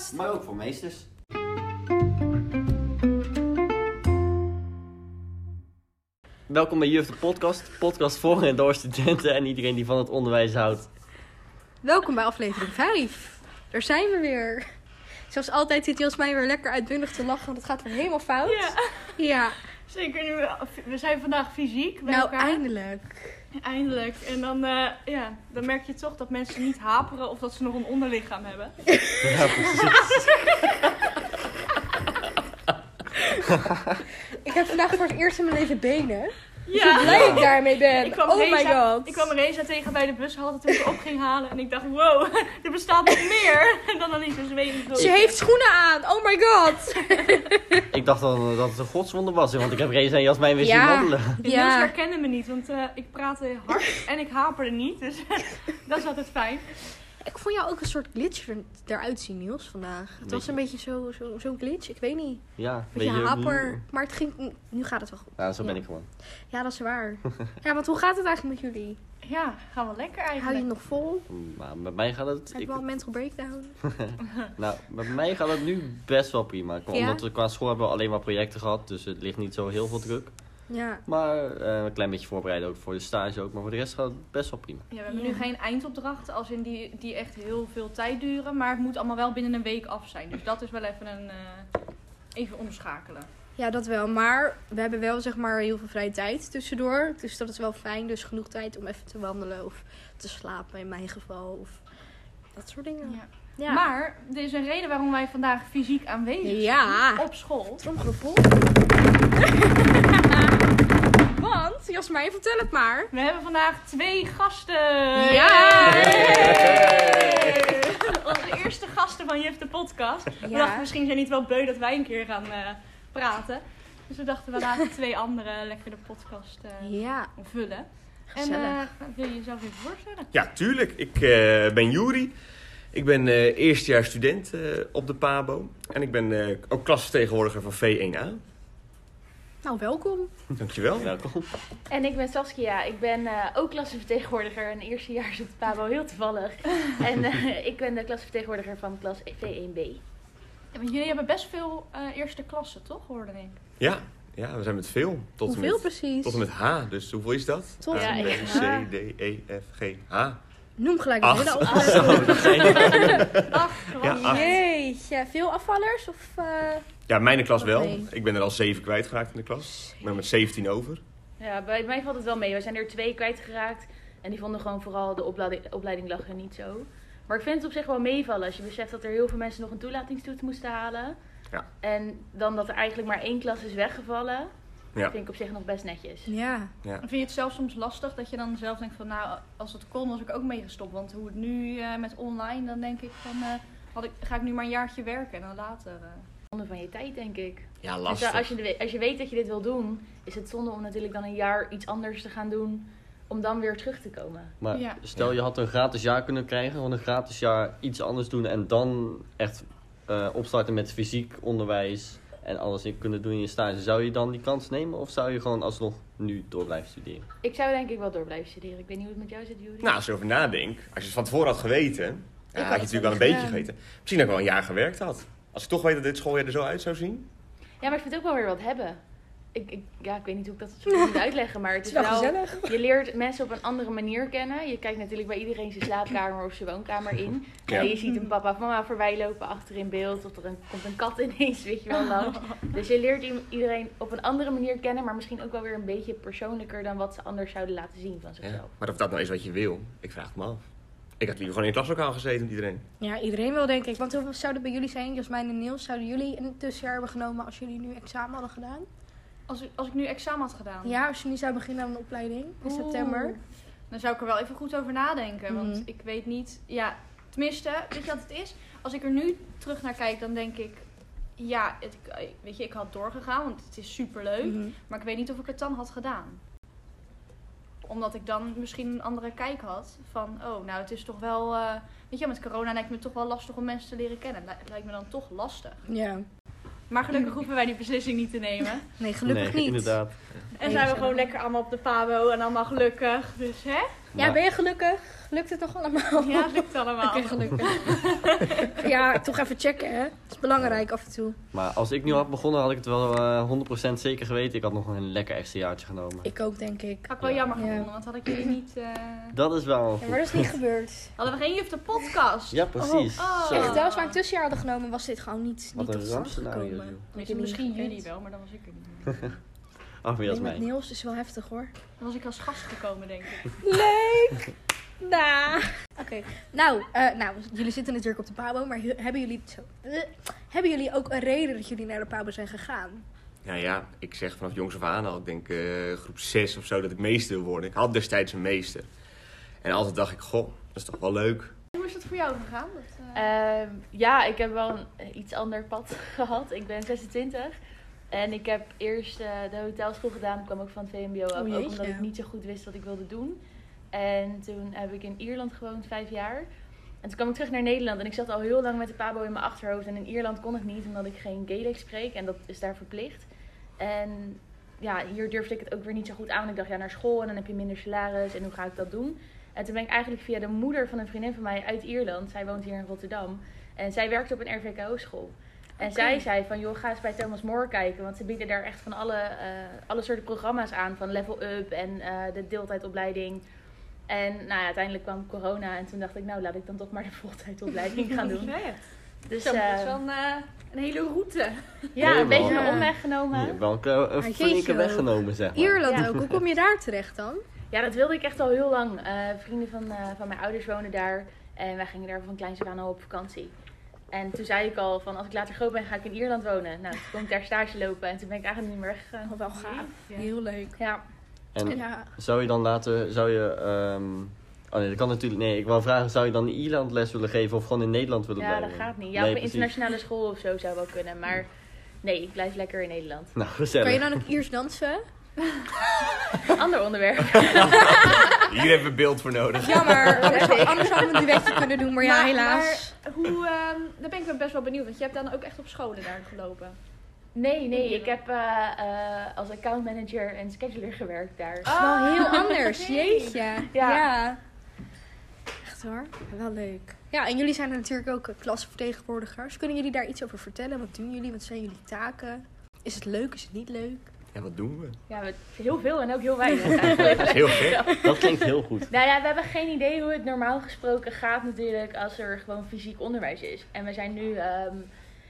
podcast. Maar ook voor meesters. Welkom bij Juf de Podcast. Podcast voor en door studenten en iedereen die van het onderwijs houdt. Welkom bij aflevering 5. Daar zijn we weer. Zoals altijd zit Jasmijn weer lekker uitbundig te lachen, want het gaat weer helemaal fout. Ja, Ja, zeker nu. we- We zijn vandaag fysiek bij nou elkaar. eindelijk. Eindelijk. En dan, eh, ja, dan merk je toch dat mensen niet haperen of dat ze nog een onderlichaam hebben. Ja, precies. Ik heb vandaag voor het eerst in mijn leven benen. Ja. Hoe blij ik daarmee ben. Ik kwam, oh my Reza, god. ik kwam Reza tegen bij de bushalte toen ik op ging halen. En ik dacht, wow, er bestaat nog meer dan alleen zo'n zweven. Ze heeft schoenen aan. Oh my god. Ik dacht dan dat het een godswonder was, want ik heb Reza en Jasmijn weer Ja. zien wandelen. De Ja. herkende me niet, want eh, ik praatte hard en ik haperde niet. Dus dat is altijd fijn. Ik vond jou ook een soort glitch er, eruit zien, Niels, vandaag. Het was een beetje zo'n zo, zo'n glitch. Ik weet niet. Ja, Een beetje niet- Maar het ging, nu gaat het wel goed. Ja, zo ben Ja. ik gewoon. Ja, dat is waar. Ja, want hoe gaat het eigenlijk met jullie? Ja, gaan we lekker Hou je eigenlijk. het nog vol? Maar met mij gaat het... Heb je Ik, wel een mental breakdown? nou, met mij gaat het nu best wel prima. Ja? Omdat we qua school hebben we alleen maar projecten gehad, dus het ligt niet zo heel veel druk. Ja. Maar eh, een klein beetje voorbereiden ook voor de stage ook. Maar voor de rest gaat het best wel prima. Ja, we hebben Ja. nu geen eindopdrachten als in die, die echt heel veel tijd duren. Maar het moet allemaal wel binnen een week af zijn. Dus dat is wel even een... eh, even omschakelen. Ja, dat wel. Maar we hebben wel zeg maar heel veel vrije tijd tussendoor. Dus dat is wel fijn. Dus genoeg tijd om even te wandelen of te slapen in mijn geval. Of dat soort dingen. Ja. Ja. Maar er is een reden waarom wij vandaag fysiek aanwezig zijn Ja. op school. Tromgeroffel. Want, Jasmijn, vertel het maar. We hebben vandaag twee gasten. Ja. Onze eerste gasten van Juf de podcast. We dachten misschien zijn niet wel beu dat wij een keer gaan eh, praten. Dus we dachten we laten twee anderen lekker de podcast eh, Ja, vullen. En eh, wil je jezelf even voorstellen? Ja, tuurlijk. Ik eh, ben Juri. Ik ben eh eerstejaars student eh, op de PABO. En ik ben eh, ook klasvertegenwoordiger van V1A. Nou, welkom. Dankjewel. Welkom. En ik ben Saskia. Ik ben eh, ook klassenvertegenwoordiger en eerstejaars op de PABO, heel toevallig. en eh, ik ben de klassenvertegenwoordiger van klas V1B. Ja, want jullie hebben best veel eh, eerste klassen, toch? Hoorde ik. Ja, ja, we zijn met veel. Tot en Hoeveel met, precies? tot en met H. Dus hoeveel is dat? Tot A, en B, met C, H. D, E, F, G, H. Noem gelijk een Acht. hele Ach, Ja, niet. acht. Jeetje, veel afvallers? Of, eh, Ja, mijn klas wel. Nee. Ik ben er al zeven kwijtgeraakt in de klas. Ik ben er met 17 over. Ja, bij mij valt het wel mee. We zijn er twee kwijtgeraakt. En die vonden gewoon vooral de opleiding, opleiding lag er niet zo. Maar ik vind het op zich wel meevallen als je beseft dat er heel veel mensen nog een toelatingstoets moesten halen. Ja. En dan dat er eigenlijk maar één klas is weggevallen. Ja. Vind ik op zich nog best netjes. Ja. Ja. Vind je het zelf soms lastig dat je dan zelf denkt van nou, als het kon was ik ook meegestopt. Want hoe het nu eh, met online, dan denk ik van eh, had ik, ga ik nu maar een jaartje werken en dan later. eh. Zonde van je tijd, denk ik. Ja, Dus lastig. als je, als je weet dat je dit wil doen, is het zonde om natuurlijk dan een jaar iets anders te gaan doen. Om dan weer terug te komen. Maar Ja. stel je had een gratis jaar kunnen krijgen, gewoon een gratis jaar iets anders doen en dan echt eh, opstarten met fysiek onderwijs en alles in kunnen doen in je stage. Zou je dan die kans nemen of zou je gewoon alsnog nu door blijven studeren? Ik zou denk ik wel door blijven studeren. Ik weet niet hoe het met jou zit, Juri. Nou, als je erover nadenkt. Als je het van tevoren had geweten. Ja, had je natuurlijk wel een beetje geweten. Misschien dat ik wel een jaar gewerkt had. Als ik toch weet dat dit schooljaar er zo uit zou zien. Ja, maar ik vind het ook wel weer wat hebben. Ik, ik, ja, ik weet niet hoe ik dat zo goed moet uitleggen, maar het Het is wel wel... gezellig. Je leert mensen op een andere manier kennen. Je kijkt natuurlijk bij iedereen zijn slaapkamer of zijn woonkamer in. Ja. En je ziet een papa of mama voorbij lopen achter in beeld. Of er een, komt een kat ineens, weet je wel, langs. Dus je leert iedereen op een andere manier kennen. Maar misschien ook wel weer een beetje persoonlijker dan wat ze anders zouden laten zien van Ja. zichzelf. Maar of dat nou is wat je wil, ik vraag het me af. Ik had liever gewoon in een klaslokaal gezeten met iedereen. Ja, iedereen wel denk ik. Want hoeveel zou het bij jullie zijn, Jasmijn en Niels? Zouden jullie een tussenjaar hebben genomen als jullie nu examen hadden gedaan? Als, ik, als ik nu examen had gedaan, Ja, als je nu zou beginnen aan een opleiding in Oeh. september. dan zou ik er wel even goed over nadenken. Mhm. Want ik weet niet, ja, tenminste, weet je wat het is? Als ik er nu terug naar kijk, dan denk ik, ja, het, weet je, ik had doorgegaan, want het is super leuk. Mhm. Maar ik weet niet of ik het dan had gedaan. Omdat ik dan misschien een andere kijk had. Van, oh, nou, het is toch wel... eh, weet je, met corona lijkt me toch wel lastig om mensen te leren kennen. Het lijkt me dan toch lastig. Ja. Maar gelukkig hoeven wij die beslissing niet te nemen. Nee, gelukkig nee, niet. inderdaad. En zijn we gewoon lekker allemaal op de pabo en allemaal gelukkig. Dus hè? Ja, ben je gelukkig? Lukt het nog allemaal? Ja, het lukt allemaal. Oké, gelukkig. ja, toch even checken, hè. Het is belangrijk af en toe. Maar als ik nu had begonnen, had ik het wel eh 100% zeker geweten. Ik had nog een lekker extra jaartje genomen. Ik ook, denk ik. Had ik wel Ja. jammer Ja. gevonden, want had ik jullie niet... eh, Dat is wel Ja, maar dat is niet gebeurd. Hadden we geen juf de podcast? Ja, precies. Oh. Zo. Echt, als we een tussenjaar hadden genomen, was dit gewoon niet, Wat niet een tot stand gekomen. Misschien, jullie wel, maar dan was ik er niet meer. Ach, wie Nee, als met mij. Niels is wel heftig, hoor. Dan was ik als gast gekomen, denk ik. Leuk! Nou. Oké, nou, eh, nou, jullie zitten natuurlijk op de Pabo, maar hebben jullie, zo, eh, hebben jullie ook een reden dat jullie naar de Pabo zijn gegaan? Nou ja, ik zeg vanaf jongs af aan al, ik denk eh, groep 6 of zo, dat ik meester wil worden. Ik had destijds een meester. En altijd dacht ik, goh, dat is toch wel leuk. Hoe is dat voor jou gegaan? Dat, eh, Ehm, ja, ik heb wel een iets ander pad gehad. Ik ben 26. En ik heb eerst eh, de hotelschool gedaan. Ik kwam ook van het VMBO af. Oh, ook omdat ik niet zo goed wist wat ik wilde doen. En toen heb ik in Ierland gewoond, vijf jaar. En toen kwam ik terug naar Nederland. En ik zat al heel lang met de pabo in mijn achterhoofd. En in Ierland kon ik niet, omdat ik geen Gaelic spreek. En dat is daar verplicht. En ja, hier durfde ik het ook weer niet zo goed aan. Ik dacht, ja, naar school en dan heb je minder salaris. En hoe ga ik dat doen? En toen ben ik eigenlijk via de moeder van een vriendin van mij uit Ierland. Zij woont hier in Rotterdam. En zij werkte op een RVKO-school. En zij zei van, joh, ga eens bij Thomas More kijken. Want ze bieden daar echt van alle, eh, alle soorten programma's aan. Van Level Up en eh, de deeltijdopleiding. En nou ja, uiteindelijk kwam corona. En toen dacht ik, nou, laat ik dan toch maar de voltijdopleiding gaan doen. Dus Zo, dat is eh, wel een, eh, een hele route. ja, Nee, een beetje een Ja. omweg Je genomen. hebt wel een, flinke weg genomen, zeg maar. Ierland Ja. ook. Hoe kom je daar terecht dan? Ja, dat wilde ik echt al heel lang. Eh, vrienden van, eh, van mijn ouders wonen daar. En wij gingen daar van kleins af aan al op vakantie. En toen zei ik al van als ik later groot ben ga ik in Ierland wonen. Nou, toen kon ik daar stage lopen en toen ben ik eigenlijk niet meer weggegaan. Oh, wel gaaf. Ja. Heel leuk. Ja, En Ja. zou je dan later, zou je, ehm, oh nee, dat kan natuurlijk, nee, ik wou vragen, zou je dan in Ierland les willen geven of gewoon in Nederland willen ja dat blijven? gaat niet. Ja, Nee, op een internationale school of zo zou wel kunnen. Maar nee, ik blijf lekker in Nederland. Nou, gezellig. Kan je dan ook Iers dansen? Ander onderwerp. Hier hebben we beeld voor nodig. Jammer. Anders, anders hadden we een duetje kunnen doen, maar ja, Maar- helaas. Maar hoe, ehm, daar ben ik wel best wel benieuwd. Want je hebt dan ook echt op scholen daar gelopen. Nee, nee, ik heb eh, eh, als accountmanager en scheduler gewerkt daar. Is wel heel anders. Jeetje. Ja. Ja. Echt hoor. Wel leuk. Ja, en jullie zijn natuurlijk ook eh, klasvertegenwoordigers. Kunnen jullie daar iets over vertellen? Wat doen jullie? Wat zijn jullie taken? Is het leuk? Is het niet leuk? Ja, wat doen we? Ja, we- heel veel en ook heel weinig eigenlijk. Dat is heel gek. Dat klinkt heel goed. Nou ja, we hebben geen idee hoe het normaal gesproken gaat natuurlijk als er gewoon fysiek onderwijs is. En we zijn nu, ehm,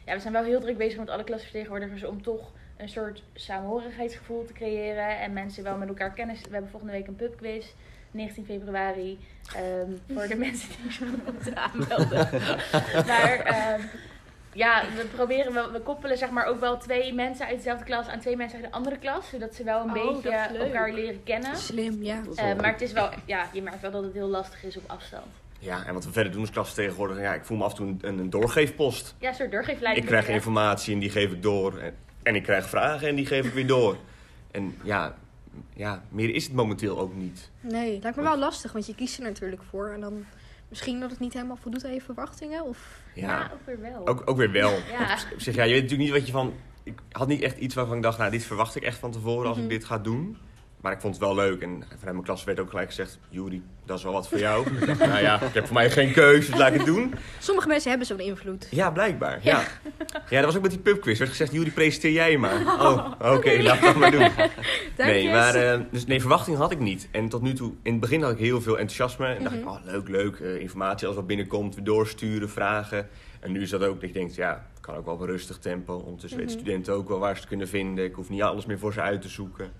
ja, we zijn wel heel druk bezig met alle klasvertegenwoordigers om toch een soort samenhorigheidsgevoel te creëren. En mensen wel met elkaar kennis. We hebben volgende week een pubquiz, 19 februari, ehm, voor de mensen die zich moeten aanmelden. maar ehm, ja, we proberen, we, we koppelen zeg maar ook wel twee mensen uit dezelfde klas aan twee mensen uit een andere klas. Zodat ze wel een Oh, beetje elkaar leren kennen. Slim, ja. Dat is Eh, maar het is wel, ja, je merkt wel dat het heel lastig is op afstand. Ja, en wat we verder doen als klasvertegenwoordiger, ja, ik voel me af en toe een, een doorgeefpost. Ja, een soort doorgeefleiding. Ik krijg informatie en die geef ik door. En, en ik krijg vragen en die geef ik weer door. En ja, ja, meer is het momenteel ook niet. Nee, lijkt me wel lastig, want je kiest er natuurlijk voor. En dan misschien dat het niet helemaal voldoet aan je verwachtingen. Of... Ja, Ja, ook weer wel. ook, ook weer wel. Ja. Op zich, ja, je weet natuurlijk niet wat je van... Ik had niet echt iets waarvan ik dacht, nou, dit verwacht ik echt van tevoren als Mhm. ik dit ga doen. Maar ik vond het wel leuk. En vanuit mijn klas werd ook gelijk gezegd, Juri, dat is wel wat voor jou. ik dacht, nou ja, ik heb voor mij geen keuze, dus laat ik het doen. Sommige mensen hebben zo'n invloed. Ja, blijkbaar. Ja. ja, dat was ook met die pubquiz. Er werd gezegd, Juri, presenteer jij maar. Oh, oké, laat ik dat maar doen. Nee, maar eh, dus nee, verwachting had ik niet. En tot nu toe, in het begin had ik heel veel enthousiasme. En dacht ik, Mhm. oh leuk, leuk. eh, informatie als wat binnenkomt, weer doorsturen, vragen. En nu is dat ook dat je denkt, ja, het kan ook wel op een rustig tempo. Ondertussen weten Mhm. studenten ook wel waar ze het kunnen vinden. Ik hoef niet alles meer voor ze uit te zoeken.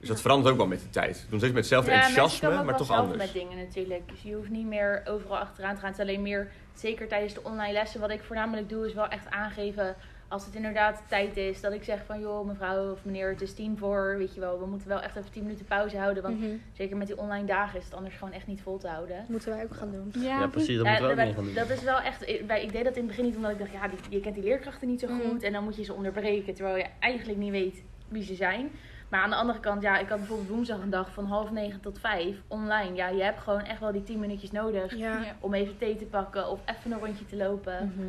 Dus dat verandert ook wel met de tijd. We doen steeds met hetzelfde Ja, enthousiasme, maar toch zelf anders. met dingen natuurlijk. Dus je hoeft niet meer overal achteraan te gaan. Het is alleen meer, zeker tijdens de online lessen, wat ik voornamelijk doe, is wel echt aangeven als het inderdaad tijd is. Dat ik zeg van, joh, mevrouw of meneer, het is tien voor, weet je wel. We moeten wel echt even tien minuten pauze houden. Want Mhm. zeker met die online dagen is het anders gewoon echt niet vol te houden. Moeten wij ook gaan doen. Ja, precies, dat Ja, moeten we ook gaan doen. dat is wel echt. ik- wij- Ik deed dat in het begin niet omdat ik dacht, ja, die, je kent die leerkrachten niet zo Mhm. goed. En dan moet je ze onderbreken. Terwijl je eigenlijk niet weet wie ze zijn. Maar aan de andere kant, ja, ik had bijvoorbeeld woensdag een dag van half negen tot vijf online. Ja, je hebt gewoon echt wel die tien minuutjes nodig Ja. Om even thee te pakken of even een rondje te lopen. Mhm.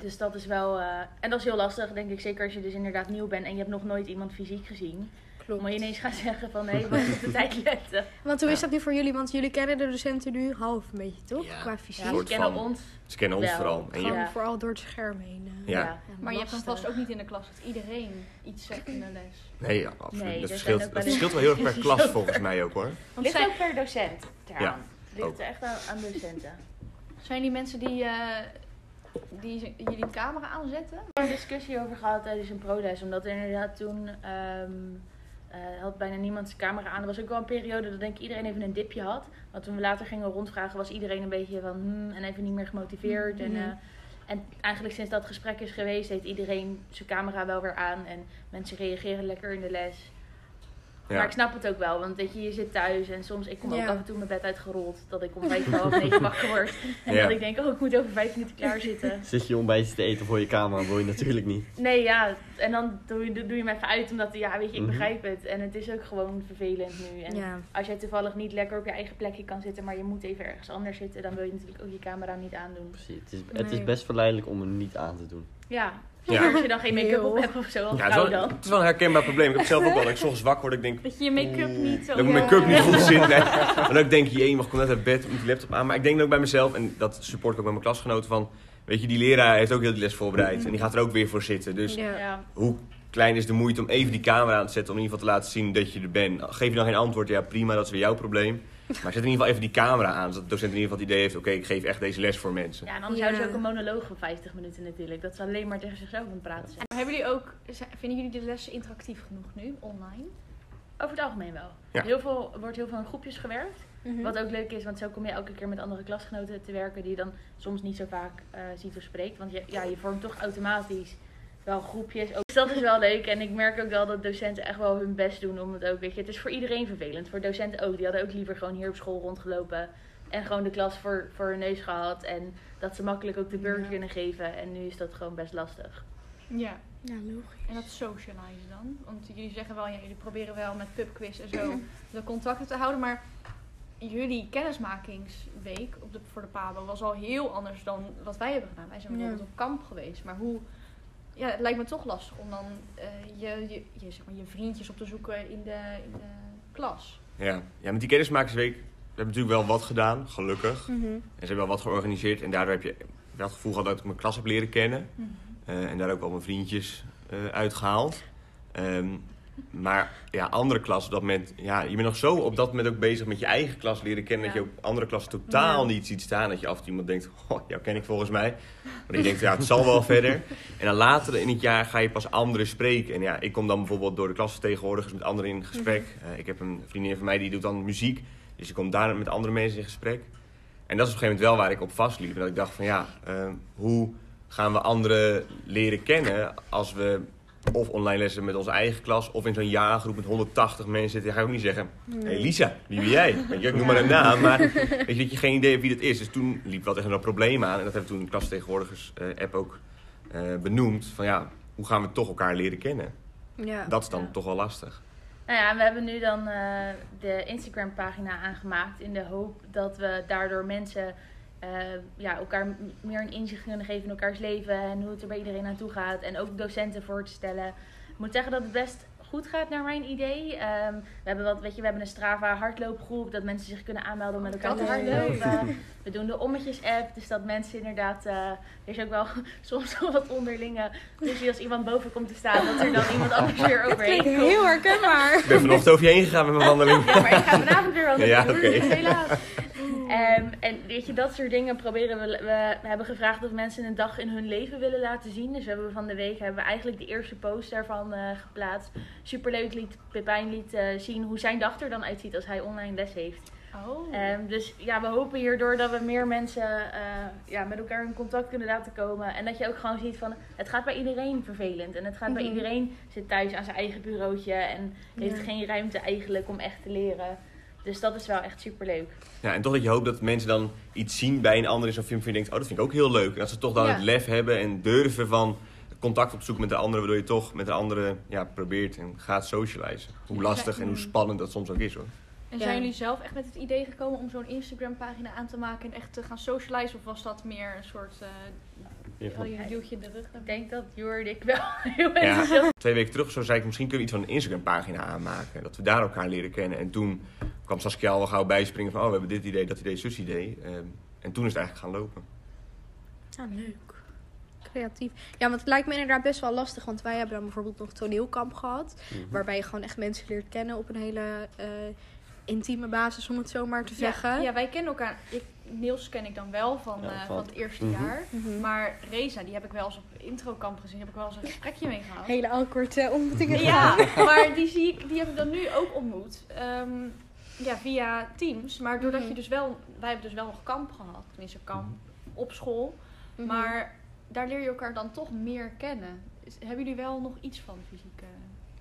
Dus dat is wel. eh, en dat is heel lastig, denk ik. Zeker als je dus inderdaad nieuw bent en je hebt nog nooit iemand fysiek gezien. Klopt. Moet je ineens gaan zeggen van nee, we moeten op de tijd letten. Want hoe is dat nu voor jullie? Want jullie kennen de docenten nu half een beetje, toch? Ja. Qua fysiek. Ja, ze kennen van- ons. Ze kennen ons Wel. vooral. En je, vooral door het scherm heen. eh. Ja. Ja. Maar je hebt dan vast ook niet in de klas dat iedereen iets zegt in de les. nee, ja, absoluut. Nee, dat er verschilt, dat wel verschilt wel heel erg per klas volgens mij ook hoor. Want Ligt zijn, ook per docent eraan. Ja, Ligt ook. echt aan, aan docenten. zijn die mensen die, eh, die jullie camera aanzetten? We hebben een discussie over gehad tijdens een proles. Omdat er inderdaad toen ehm, eh, had bijna niemand zijn camera aan. Er was ook wel een periode dat denk ik iedereen even een dipje had. Want toen we later gingen rondvragen was iedereen een beetje van hmm, en even niet meer gemotiveerd. En, Mhm. eh, en eigenlijk sinds dat gesprek is geweest heeft iedereen zijn camera wel weer aan. En mensen reageren lekker in de les. Ja. Maar ik snap het ook wel, want weet je, je zit thuis en soms, ik kom ook af en toe mijn bed uitgerold. Dat ik om vijf voor half negen wakker word. En Ja. dat ik denk, oh ik moet over vijf minuten klaar zitten. Zit je ontbijtje te eten voor je camera, wil je natuurlijk niet. Nee, ja, en dan doe je, doe je hem even uit, omdat, ja, weet je, ik Mhm. begrijp het. En het is ook gewoon vervelend nu. En Ja. als jij toevallig niet lekker op je eigen plekje kan zitten, maar je moet even ergens anders zitten, dan wil je natuurlijk ook je camera niet aandoen. Precies. Het is, het is best verleidelijk om hem niet aan te doen. Ja, Ja. als je dan geen make-up op hebt of zo, als Ja, het, is vrouw wel, dan. het is wel een herkenbaar probleem. Ik heb zelf ook wel. Dat ik 's ochtends wakker word. Ik denk, Dat je je make-up Oeh, niet zo... Dat mijn make-up niet goed zit. Nee. En ook denk je, je mag net uit bed, moet die laptop aan. Maar ik denk ook bij mezelf, en dat support ik ook bij mijn klasgenoten, van... Weet je, die leraar heeft ook heel die les voorbereid. En die gaat er ook weer voor zitten. Dus hoe klein is de moeite om even die camera aan te zetten... om in ieder geval te laten zien dat je er bent. Geef je dan geen antwoord, ja prima, dat is weer jouw probleem. Maar zet in ieder geval even die camera aan. Zodat de docent in ieder geval het idee heeft, oké, ik geef echt deze les voor mensen. ja, en anders Ja. houden ze ook een monoloog van 50 minuten natuurlijk. Dat ze alleen maar tegen zichzelf aan het praten zijn. Hebben jullie ook, vinden jullie de lessen interactief genoeg nu, online? Over het algemeen wel. Ja. Heel veel, er wordt heel veel in groepjes gewerkt. Mhm. Wat ook leuk is, want zo kom je elke keer met andere klasgenoten te werken die je dan soms niet zo vaak eh, ziet of spreekt. Want je, ja, je vormt toch automatisch wel groepjes. Ook, dus dat is wel leuk. En ik merk ook wel dat docenten echt wel hun best doen om het ook, weet je, het is voor iedereen vervelend. Voor docenten ook. Die hadden ook liever gewoon hier op school rondgelopen. En gewoon de klas voor, voor hun neus gehad. En dat ze makkelijk ook de beurt Ja. kunnen geven. En nu is dat gewoon best lastig. Ja. Ja, logisch. En dat socializen dan? Want jullie zeggen wel, ja, jullie proberen wel met pubquiz en zo de contacten te houden. Maar jullie kennismakingsweek op de, voor de PABO was al heel anders dan wat wij hebben gedaan. Wij zijn Ja. bijvoorbeeld op kamp geweest. Maar hoe... Ja, het lijkt me toch lastig om dan eh, je, je, je, zeg maar, je vriendjes op te zoeken in de, in de klas. Ja. ja, met die kennismakersweek... We hebben natuurlijk wel wat gedaan, gelukkig. Mhm. En ze hebben wel wat georganiseerd. En daardoor heb je wel het gevoel gehad dat ik mijn klas heb leren kennen. Eh, en daar ook wel mijn vriendjes eh uitgehaald. Ehm, maar ja, andere klas op dat moment... Ja, je bent nog zo op dat moment ook bezig met je eigen klas leren kennen... dat je ook andere klassen totaal Ja. niet ziet staan. Dat je af en toe iemand denkt, oh, jou ken ik volgens mij. Maar je denkt, ja, het zal wel verder. En dan later in het jaar ga je pas anderen spreken. En ja, ik kom dan bijvoorbeeld door de klasvertegenwoordigers met anderen in gesprek. Eh, ik heb een vriendin van mij die doet dan muziek. Dus ik kom daar met andere mensen in gesprek. En dat is op een gegeven moment wel waar ik op vastliep. Dat ik dacht van ja, eh, hoe gaan we anderen leren kennen als we of online lessen met onze eigen klas of in zo'n jaargroep met 180 mensen zitten. Dan ga ik ook niet zeggen, hé hey Lisa, wie ben jij? Weet je, ik noem maar een naam, maar weet je, dat je geen idee hebt wie dat is. Dus toen liep wel tegen een probleem aan en dat hebben we toen de klasvertegenwoordigers eh, app ook eh, benoemd. Van ja, hoe gaan we toch elkaar leren kennen? Ja. Dat is dan Ja. toch wel lastig. Nou ja, we hebben nu dan eh, de Instagram-pagina aangemaakt in de hoop dat we daardoor mensen ja, elkaar meer een inzicht kunnen geven in elkaars leven en hoe het er bij iedereen aan toe gaat. En ook docenten voor te stellen. Ik moet zeggen dat het best goed gaat naar mijn idee. Ehm, we hebben wat, weet je, we hebben een Strava hardloopgroep dat mensen zich kunnen aanmelden om met elkaar Dat te is hardlopen. We doen de ommetjes-app, dus dat mensen inderdaad, eh, er is ook wel soms wel wat onderlinge. Dus als iemand boven komt te staan, dat er dan iemand anders weer overheen komt. heel herkenbaar. Ik ben vanochtend over je heen gegaan met mijn wandeling. Ja, maar ik ga vanavond weer wandelen. Ja, is helaas. Ehm, en weet je, dat soort dingen proberen we. We hebben gevraagd of mensen een dag in hun leven willen laten zien. Dus we hebben van de week hebben we eigenlijk de eerste post daarvan eh, geplaatst. Superleuk liet Pepijn liet eh, zien hoe zijn dag er dan uitziet als hij online les heeft. Oh. Ehm, dus ja, we hopen hierdoor dat we meer mensen eh, ja, met elkaar in contact kunnen laten komen. En dat je ook gewoon ziet van het gaat bij iedereen vervelend. En het gaat bij Mhm. iedereen zit thuis aan zijn eigen bureautje en heeft Ja. geen ruimte eigenlijk om echt te leren. Dus dat is wel echt superleuk. Ja, en toch dat je hoopt dat mensen dan iets zien bij een ander in zo'n film. En je denkt, oh, dat vind ik ook heel leuk. En dat ze toch dan Ja. het lef hebben en durven van contact opzoeken met de andere. Waardoor je toch met de andere ja, probeert en gaat socializen. Hoe lastig en hoe spannend dat soms ook is hoor. En Ja. zijn jullie zelf echt met het idee gekomen om zo'n Instagram pagina aan te maken en echt te gaan socializen? Of was dat meer een soort, van- je duwtje in de rug? Ik denk dat Jor en ik wel heel Ja. enthousiast Twee weken terug zo zei ik, misschien kunnen we iets van een Instagram-pagina aanmaken. Dat we daar elkaar leren kennen. En toen kwam Saskia al wel gauw bijspringen van, oh, we hebben dit idee, dat idee, zus idee. Ehm, en toen is het eigenlijk gaan lopen. Ja, leuk. Creatief. Ja, want het lijkt me inderdaad best wel lastig. Want wij hebben dan bijvoorbeeld nog toneelkamp gehad. Mhm. Waarbij je gewoon echt mensen leert kennen op een hele eh, intieme basis, om het zo maar te zeggen. Ja, ja, wij kennen elkaar. Ik, Niels ken ik dan wel van, Ja, eh, van- het eerste Mhm. jaar. Mhm. Maar Reza, die heb ik wel eens op introkamp gezien. Heb ik wel eens een gesprekje mee gehad. Hele awkward uh, ontmoetingen Ja, maar die, zie ik, die heb ik dan nu ook ontmoet. Ehm, ja, via Teams. Maar doordat je dus wel... Wij hebben dus wel nog kamp gehad. Tenminste, kamp op school. Maar daar leer je elkaar dan toch meer kennen. Is- hebben jullie wel nog iets van fysieke...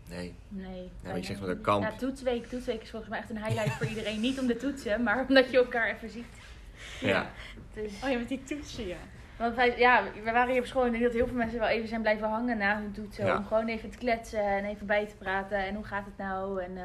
Nee. Nee. maar je zegt bijna met een niet. kamp. Ja, toetsweek. Toetsweek is volgens mij echt een highlight voor iedereen. Niet om de toetsen, maar omdat je elkaar even ziet. Ja. Dus, Oh ja, met die toetsen, ja. want wij, ja, we waren hier op school en ik denk dat heel veel mensen wel even zijn blijven hangen na hun toetsen. Ja. Om gewoon even te kletsen en even bij te praten. En hoe gaat het nou? En, eh,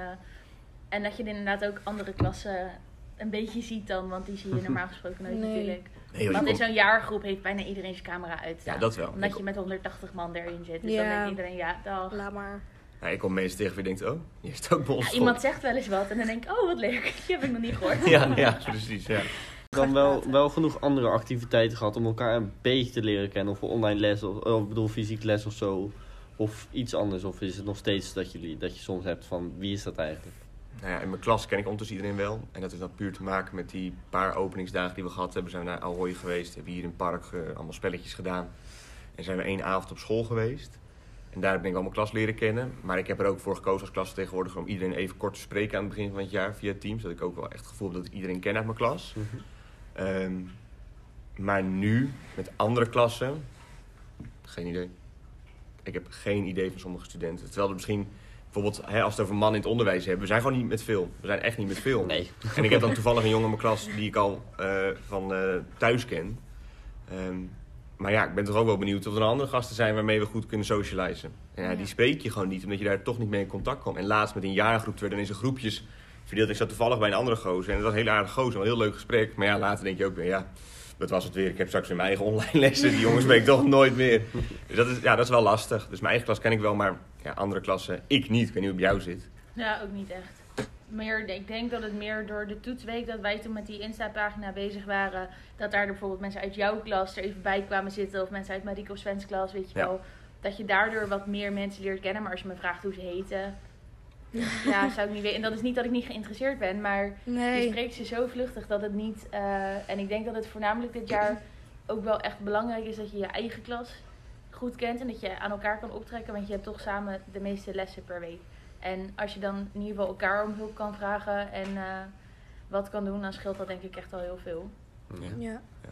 en dat je inderdaad ook andere klassen een beetje ziet dan. Want die zie je normaal gesproken nooit Nee. natuurlijk. Nee, Want in zo'n jaargroep heeft bijna iedereen zijn camera uit. ja, dat wel. Omdat Ik, je met 180 man erin zit. Dus Ja. dan denkt iedereen, ja, dag. Laat maar. ik kom mensen tegen wie denkt, oh, je is ook bij ons Ja, iemand zegt wel eens wat en dan denk ik, oh wat leuk, die heb ik nog niet gehoord. Ja, ja, precies. Ja. dan wel, wel genoeg andere activiteiten gehad om elkaar een beetje te leren kennen. Of online les, of, of ik bedoel fysiek les of zo. Of iets anders. Of is het nog steeds dat, jullie, dat je soms hebt van wie is dat eigenlijk? Nou ja, in mijn klas ken ik ondertussen iedereen wel. En dat heeft dan puur te maken met die paar openingsdagen die we gehad hebben. Zijn we naar Alroy geweest, hebben hier in het park eh, allemaal spelletjes gedaan. En zijn we één avond op school geweest. En daar ben ik al mijn klas leren kennen. Maar ik heb er ook voor gekozen als klasvertegenwoordiger om iedereen even kort te spreken aan het begin van het jaar via Teams. Dat ik ook wel echt het gevoel heb dat ik iedereen ken uit mijn klas. Ehm, maar nu, met andere klassen, geen idee. Ik heb geen idee van sommige studenten. Terwijl er misschien, bijvoorbeeld hè, als we het over mannen in het onderwijs hebben, we zijn gewoon niet met veel. We zijn echt niet met veel. Nee. En ik heb dan toevallig een jongen in mijn klas die ik al eh, van eh, thuis ken. Ehm, maar ja, ik ben toch ook wel benieuwd of er andere gasten zijn waarmee we goed kunnen socializen. En ja, die spreek je gewoon niet, omdat je daar toch niet mee in contact komt. En laatst met een jaargroep werden in zijn groepjes verdeeld. Ik zat toevallig bij een andere gozer en het was een hele aardige gozer, een heel leuk gesprek. Maar ja, later denk je ook weer, ja, dat was het weer. Ik heb straks weer mijn eigen online lessen, die jongens spreek ik toch nooit meer. Dus dat is, ja, dat is wel lastig. Dus mijn eigen klas ken ik wel, maar ja, andere klassen, ik niet. Ik weet niet hoe het bij jou zit. Ja, ook niet echt. Meer, ik denk dat het meer door de toetsweek dat wij toen met die Insta-pagina bezig waren. Dat daar bijvoorbeeld mensen uit jouw klas er even bij kwamen zitten. Of mensen uit Marieke of Sven's klas, weet je Ja. wel. Dat je daardoor wat meer mensen leert kennen. Maar als je me vraagt hoe ze heten. Ja, zou ik niet weten. En dat is niet dat ik niet geïnteresseerd ben. Maar je Nee. spreekt ze zo vluchtig dat het niet... eh, en ik denk dat het voornamelijk dit jaar ook wel echt belangrijk is dat je je eigen klas goed kent. En dat je aan elkaar kan optrekken. Want je hebt toch samen de meeste lessen per week. En als je dan in ieder geval elkaar om hulp kan vragen en eh, wat kan doen, dan scheelt dat denk ik echt al heel veel. Ja. Ja. Ja,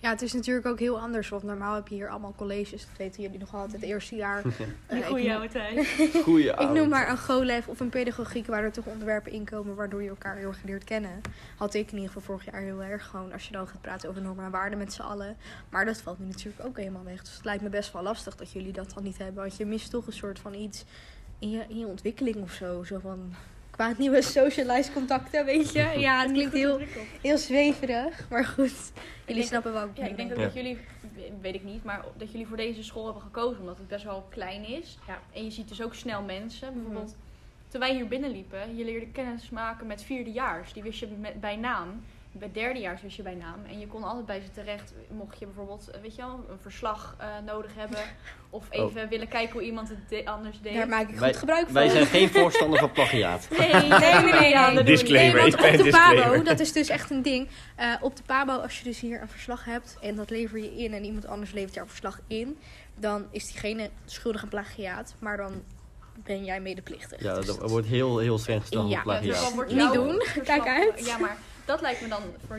het is natuurlijk ook heel anders. Want normaal heb je hier allemaal colleges. Dat weten jullie nog altijd het eerste jaar. Ik noem- oude tijd. Goeie Ik noem maar een GoLef of een pedagogiek waar er toch onderwerpen in komen waardoor je elkaar heel erg leert kennen. Had ik in ieder geval vorig jaar heel erg gewoon als je dan gaat praten over normen en waarden met z'n allen. Maar dat valt nu natuurlijk ook helemaal weg. Dus het lijkt me best wel lastig dat jullie dat dan niet hebben. Want je mist toch een soort van iets in je, in je ontwikkeling of zo. Zo van qua nieuwe socialized contacten, weet je. Ja, het klinkt heel, heel zweverig. Maar goed, jullie denk- snappen wel ook Ja, ik denk dat, Ja. dat jullie, weet ik niet, maar dat jullie voor deze school hebben gekozen omdat het best wel klein is. Ja. En je ziet dus ook snel mensen. Bijvoorbeeld, toen wij hier binnenliepen, je leerde kennis maken met vierdejaars. Die wist je met, bij naam. Bij derdejaars wist je bij naam. En je kon altijd bij ze terecht, mocht je bijvoorbeeld, eh, weet je wel, een verslag eh, nodig hebben. Of even willen kijken hoe iemand het de- anders deed. Daar maak ik Wij- goed gebruik van. Wij zijn geen voorstander van plagiaat. Nee, nee, nee, nee. Disclaimer. Nee, ben op de disclaimer. Pabo, dat is dus echt een ding. Eh, op de Pabo, als je dus hier een verslag hebt en dat lever je in en iemand anders levert jouw verslag in, dan is diegene schuldig aan plagiaat, maar dan ben jij medeplichtig. Ja, Dus dat wordt heel, heel streng gesteld Ja, op Ja, dus plagiaat. dan wordt Niet doen. verslag- Kijk uit. Ja, maar dat lijkt me dan voor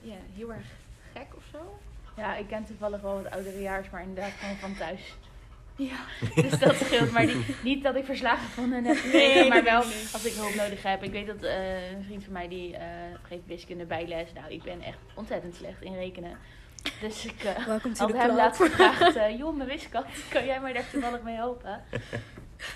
ja, heel erg gek of zo. Ja, ik ken toevallig wel wat ouderejaars, maar inderdaad gewoon van thuis. Ja. Dus dat scheelt. Maar die- niet dat ik verslagen van hen heb Nee, gekregen, maar wel als ik hulp nodig heb. Ik weet dat eh, een vriend van mij die eh, geeft wiskunde bijles. Nou, ik ben echt ontzettend slecht in rekenen. Dus ik eh, Welkom to had hem club. laatst gevraagd, eh, joh, mijn wiskunde, kan jij mij daar toevallig mee helpen?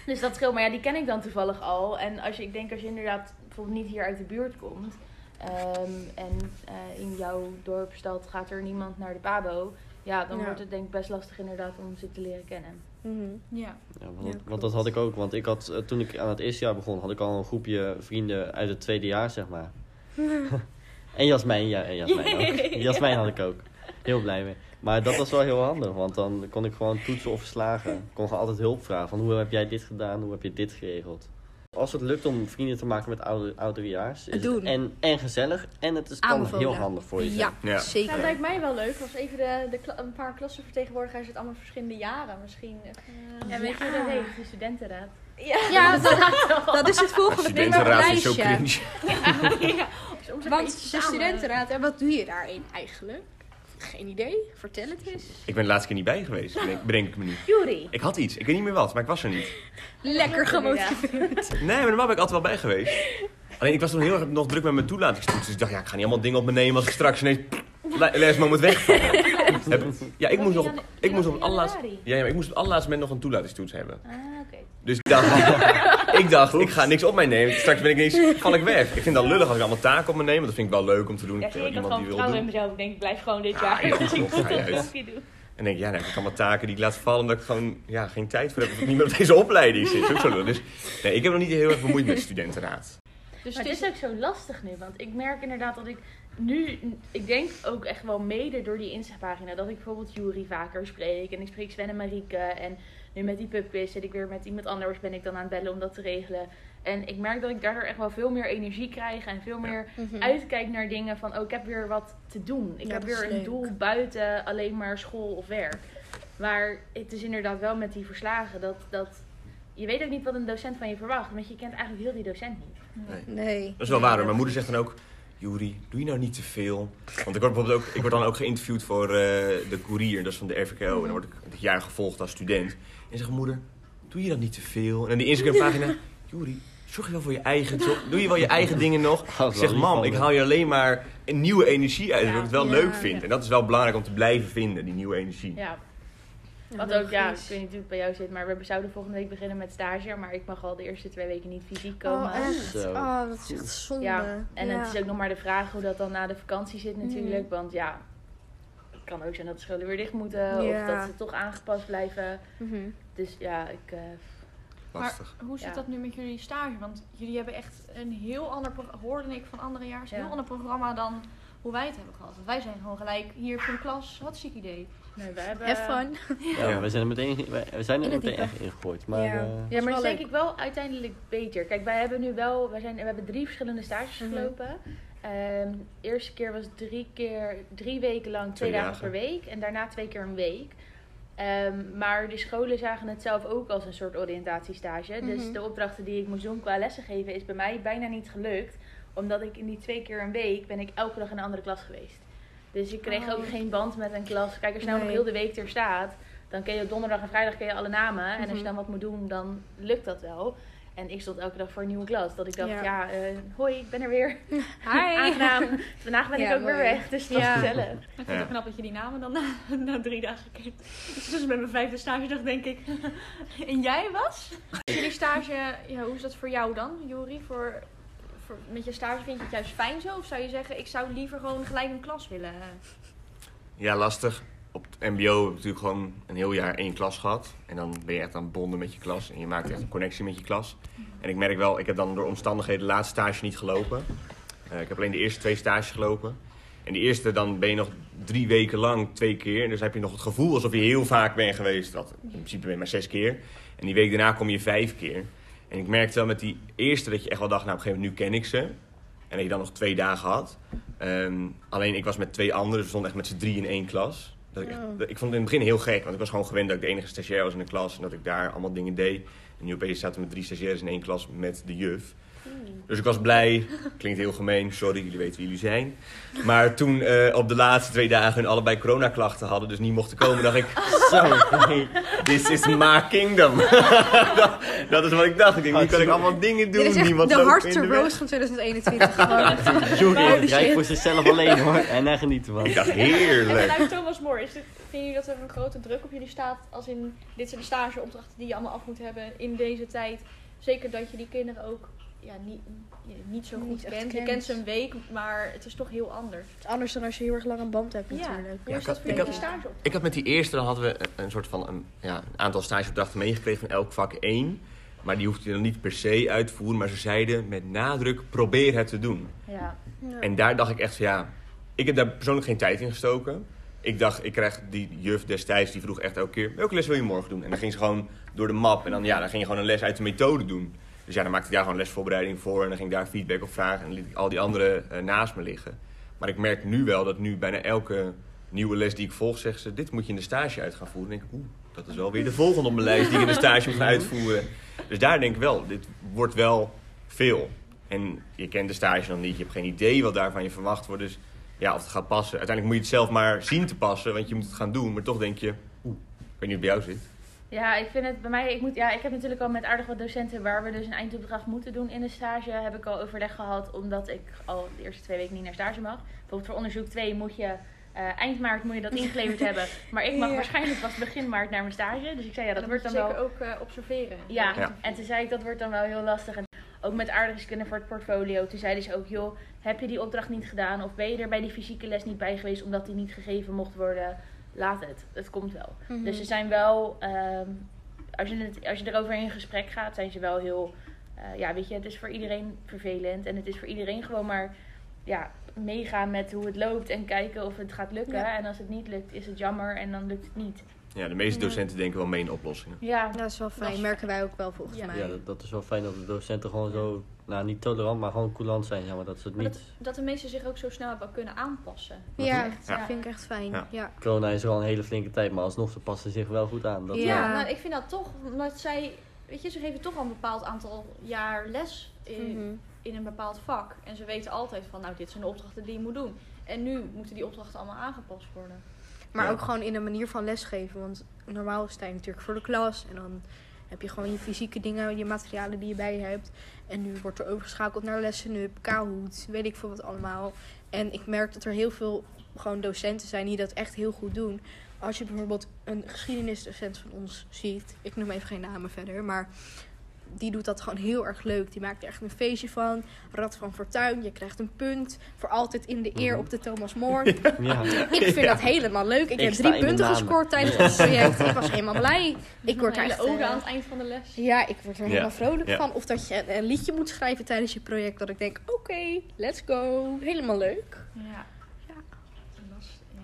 Dus dat scheelt. Maar ja, die ken ik dan toevallig al. En als je, ik denk als je inderdaad bijvoorbeeld niet hier uit de buurt komt. Ehm, en eh, in jouw dorp, stad, gaat er niemand naar de Pabo. Ja, dan Ja. wordt het denk ik best lastig inderdaad om ze te leren kennen. Mhm. Ja. Ja, want, Ja, want klopt. dat had ik ook. Want ik had, eh, toen ik aan het eerste jaar begon, had ik al een groepje vrienden uit het tweede jaar, zeg maar. en Jasmijn, ja, en Jasmijn ook. Jasmijn had ik ook. Heel blij mee. Maar dat was wel heel handig, want dan kon ik gewoon toetsen of verslagen. Ik kon gewoon altijd hulp vragen van hoe heb jij dit gedaan, hoe heb je dit geregeld. Als het lukt om vrienden te maken met oude, ouderejaars, is Doen. het en, en gezellig en het is, kan Aanbevolen. heel handig voor je zijn. Ja, Ja. Nou, zeker. dat lijkt mij wel leuk als even de, de kla- een paar klassenvertegenwoordigers uit allemaal verschillende jaren misschien. even, En weet je hoe dat heet? De studentenraad. Ja, Ja, dat, dat is het De volgende ding op het studentenraad is zo lijstje. cringe. ja. Want de samen. studentenraad, en wat doe je daarin eigenlijk? Geen idee. Vertel het eens. Ik ben de laatste keer niet bij geweest, bedenk, bedenk ik me nu. Juri. Ik had iets, ik weet niet meer wat, maar ik was er niet. Lekker gemotiveerd. Nee, maar normaal ben ik altijd wel bij geweest. Alleen ik was toen heel erg nog druk met mijn toelatingstoets. Dus ik dacht, ja, ik ga niet allemaal dingen op me nemen als ik straks ineens le- lesmoment wegvallen. Heb- ja, ik moest nog, op- ik moest op het allerlaatste, ja, ja, maar ik moest op het allerlaatste moment nog een toelatingstoets hebben. Ah, oké. Dus ik dacht, ik dacht, ik ga niks op mij nemen. Straks ben ik ineens, val ik weg. Ik vind dat lullig als ik allemaal taken op me neem. want Dat vind ik wel leuk om te doen. Ja, Ik iemand gewoon die wil vertrouwen in doen. mezelf. Ik denk, ik blijf gewoon dit Ah, jaar. ja, Dus ik moet doen. En denk ik, ja, nou, ik heb allemaal taken die ik laat vallen omdat ik gewoon ja, geen tijd voor heb. Of ik niet meer op deze opleiding zit. Ook zo lullig. Dus nee, ik heb nog niet heel erg bemoeid met de studentenraad. Dus Maar het is ook zo lastig nu, want ik merk inderdaad dat ik nu, ik denk ook echt wel mede door die Insta-pagina, dat ik bijvoorbeeld Jury vaker spreek en ik spreek Sven en Marieke en nu met die pubquiz zit ik weer met iemand anders, ben ik dan aan het bellen om dat te regelen. En ik merk dat ik daardoor echt wel veel meer energie krijg en veel meer uitkijk naar dingen van, oh ik heb weer wat te doen. Ik Ja, heb weer een doel buiten alleen maar school of werk. Maar het is inderdaad wel met die verslagen dat, dat je weet ook niet wat een docent van je verwacht, want je kent eigenlijk heel die docent niet. Nee. Dat is wel waar hoor. Mijn moeder zegt dan ook, Juri, doe je nou niet te veel? Want ik word bijvoorbeeld ook, ik word dan ook geïnterviewd voor eh, de Courier, dat is van de RVKO. En dan word ik dit jaar gevolgd als student. En zegt moeder, doe je dat niet te veel? En dan die Instagram pagina, Juri, zorg je wel voor je eigen, doe je wel je eigen dingen nog? Ik zeg, mam, ik haal je alleen maar een nieuwe energie uit. Dat ik het wel Ja. leuk Ja. vind. En dat is wel belangrijk om te blijven vinden, die nieuwe energie. Ja, Wat ook, ja, ik weet niet hoe het bij jou zit, maar we zouden volgende week beginnen met stage. Maar ik mag al de eerste twee weken niet fysiek komen. Oh, echt? Zo. Oh, dat is echt zonde. ja, en Ja. het is ook nog maar de vraag hoe dat dan na de vakantie zit natuurlijk. Mhm. Want ja, het kan ook zijn dat de scholen weer dicht moeten. Ja. Of dat ze toch aangepast blijven. Mhm. Dus ja, ik... eh, Lastig. Maar hoe zit Ja. dat nu met jullie stage? Want jullie hebben echt een heel ander programma, hoorde ik van andere jaar, een Ja. heel ander programma dan hoe wij het hebben gehad. Want wij zijn gewoon gelijk hier voor de klas, wat ziek idee. Nee, we hebben... Have fun. Ja, we zijn er meteen, wij- we zijn er In meteen echt ingegooid. Maar Ja. eh, Ja, maar dat denk ik wel uiteindelijk beter. Kijk, wij hebben nu wel, wij zijn, we hebben drie verschillende stages Mhm. gelopen. Ehm, de eerste keer was drie keer, drie weken lang, twee, Twee dagen, dagen. per week. En daarna twee keer een week. Ehm, maar de scholen zagen het zelf ook als een soort oriëntatiestage. Dus Mhm. de opdrachten die ik moest doen qua lessen geven is bij mij bijna niet gelukt. Omdat ik in die twee keer een week ben ik elke dag in een andere klas geweest. Dus ik kreeg Oh. ook geen band met een klas. Kijk, als je nou nog heel de week er staat, dan ken je op donderdag en vrijdag ken je alle namen. En als Mhm. je dan wat moet doen, dan lukt dat wel. En ik stond elke dag voor een nieuwe klas. Dat ik dacht, Ja. ja, eh, hoi, ik ben er weer. Hi. Aangenaam. Vandaag ben Ja, ik ook weer weg. Dus dat is Ja. gezellig. Ik vind het knap dat je die namen dan na, na drie dagen kent. Dus met mijn vijfde stagedag denk ik. en jij was? Jullie stage, ja, hoe is dat voor jou dan, Jori? Voor, met je stage vind je het juist fijn zo? Of zou je zeggen, ik zou liever gewoon gelijk een klas willen? Ja, lastig. Op het mbo heb ik natuurlijk gewoon een heel jaar één klas gehad. En dan ben je echt aan het bonden met je klas. En je maakt echt een connectie met je klas. En ik merk wel, ik heb dan door omstandigheden de laatste stage niet gelopen. Eh, ik heb alleen de eerste twee stages gelopen. En die eerste, dan ben je nog drie weken lang twee keer. Dus heb je nog het gevoel alsof je heel vaak bent geweest. Dat, in principe ben je maar zes keer. En die week daarna kom je vijf keer. En ik merkte wel met die eerste dat je echt wel dacht, nou op een gegeven moment nu ken ik ze. En dat je dan nog twee dagen had. Ehm, alleen ik was met twee anderen, dus we stonden echt met z'n drie in één klas. Dat ik, echt- Oh. dat- ik vond het in het begin heel gek, want ik was gewoon gewend dat ik de enige stagiair was in de klas. En dat ik daar allemaal dingen deed. En nu opeens zaten we met drie stagiaires in één klas met de juf. Dus ik was blij. Klinkt heel gemeen, sorry, jullie weten wie jullie zijn. Maar toen eh, op de laatste twee dagen hun allebei coronaklachten hadden, dus niet mochten komen, dacht ik, Zo, this is my kingdom. dat, dat is wat ik dacht. Ik denk, nu kan ik allemaal dingen doen, Dit is niemand de hardste in de weg. roast van 2021. Gewoon. Joeri Holy rijdt voor zichzelf alleen hoor. En daar genieten van. Ik dacht, En heerlijk. vanuit Thomas More, is dit, vinden jullie dat er een grote druk op jullie staat? Als in, dit zijn de stageopdrachten die je allemaal af moet hebben in deze tijd. Zeker dat je die kinderen ook ja, niet, ja, niet zo Niet goed kent. Je kent. ze een week, maar het is toch heel anders. Het is anders dan als je heel erg lang een band hebt Ja. natuurlijk. Ja, is ik had- ik je had- stage op? Ik had met die eerste, dan hadden we een, een soort van een, ja, een aantal stageopdrachten meegekregen van elk vak één. Maar die hoefde je dan niet per se uit te voeren. Maar ze zeiden met nadruk, probeer het te doen. Ja. Ja. En daar dacht ik echt van ja, ik heb daar persoonlijk geen tijd in gestoken. Ik dacht, ik krijg die juf destijds, die vroeg echt elke keer, welke les wil je morgen doen? En dan ging ze gewoon door de map en dan, ja, dan ging je gewoon een les uit de methode doen. Dus ja, dan maakte ik daar gewoon lesvoorbereiding voor en dan ging ik daar feedback op vragen en dan liet ik al die andere eh, naast me liggen. Maar ik merk nu wel dat nu bijna elke nieuwe les die ik volg, zegt ze, dit moet je in de stage uit gaan voeren. Dan denk ik, oeh, dat is wel weer de volgende op mijn lijst die ik in de stage moet gaan uitvoeren. Dus daar denk ik wel, dit wordt wel veel. En je kent de stage nog niet, je hebt geen idee wat daar van je verwacht wordt. Dus ja, of het gaat passen. Uiteindelijk moet je het zelf maar zien te passen, want je moet het gaan doen. Maar toch denk je, oeh, ik weet niet hoe het bij jou zit. Ja, ik vind het bij mij, ik, moet, ja, ik heb natuurlijk al met aardig wat docenten waar we dus een eindopdracht moeten doen in de stage, heb ik al overleg gehad, omdat ik al de eerste twee weken niet naar stage mag. Bijvoorbeeld voor onderzoek 2 moet je, eh, eind maart moet je dat ingeleverd hebben, maar ik mag Ja. waarschijnlijk pas begin maart naar mijn stage. Dus ik zei ja, dat wordt dan moet je wel... zeker ook eh, observeren. Ja, Ja. en toen zei ik dat wordt dan wel heel lastig. En ook met aardrijkskunde voor het portfolio. Toen zeiden ze ook, joh, heb je die opdracht niet gedaan? Of ben je er bij die fysieke les niet bij geweest omdat die niet gegeven mocht worden? Laat het, het komt wel. Mhm. Dus ze zijn wel, ehm, als, je het, als je erover in gesprek gaat, zijn ze wel heel, eh, ja weet je, het is voor iedereen vervelend. En het is voor iedereen gewoon maar, ja, meegaan met hoe het loopt en kijken of het gaat lukken. Ja. En als het niet lukt, is het jammer en dan lukt het niet. Ja, de meeste Ja. docenten denken wel mee in oplossingen. Ja, dat is wel fijn. Dat Merken wij ook wel volgens Ja. mij. Ja, dat, dat is wel fijn dat de docenten gewoon zo, nou niet tolerant, maar gewoon coulant zijn. Ja, maar dat ze het Maar niet... dat de mensen zich ook zo snel hebben kunnen aanpassen. Ja, echt, dat ja. vind ik echt fijn. Ja. Ja. Corona is er al een hele flinke tijd, maar alsnog, ze passen zich wel goed aan. Dat, Ja. Ja, nou, ik vind dat toch, omdat zij, weet je, ze geven toch al een bepaald aantal jaar les in, Mhm. in een bepaald vak. En ze weten altijd van, nou, dit zijn de opdrachten die je moet doen. En nu moeten die opdrachten allemaal aangepast worden. Maar Ja. ook gewoon in een manier van lesgeven. Want normaal sta je natuurlijk voor de klas. En dan heb je gewoon je fysieke dingen, je materialen die je bij je hebt. En nu wordt er overgeschakeld naar lessen up, Kahoot, weet ik veel wat allemaal. En ik merk dat er heel veel gewoon docenten zijn die dat echt heel goed doen. Als je bijvoorbeeld een geschiedenisdocent van ons ziet. Ik noem even geen namen verder, maar... Die doet dat gewoon heel erg leuk. Die maakt er echt een feestje van. Rad van Fortuin. Je krijgt een punt. Voor altijd in de eer Mhm. op de Thomas More. ja. Ik vind dat helemaal leuk. Ik, Ik heb drie punten gescoord tijdens het project. Ik was helemaal blij. Ik word er ode eh, aan het eind van de les. ja, ik word er Ja. helemaal vrolijk Ja. van. Of dat je een, een liedje moet schrijven tijdens je project. Dat ik denk, oké, let's go. Helemaal leuk. Ja. Ja. Dat is- ja.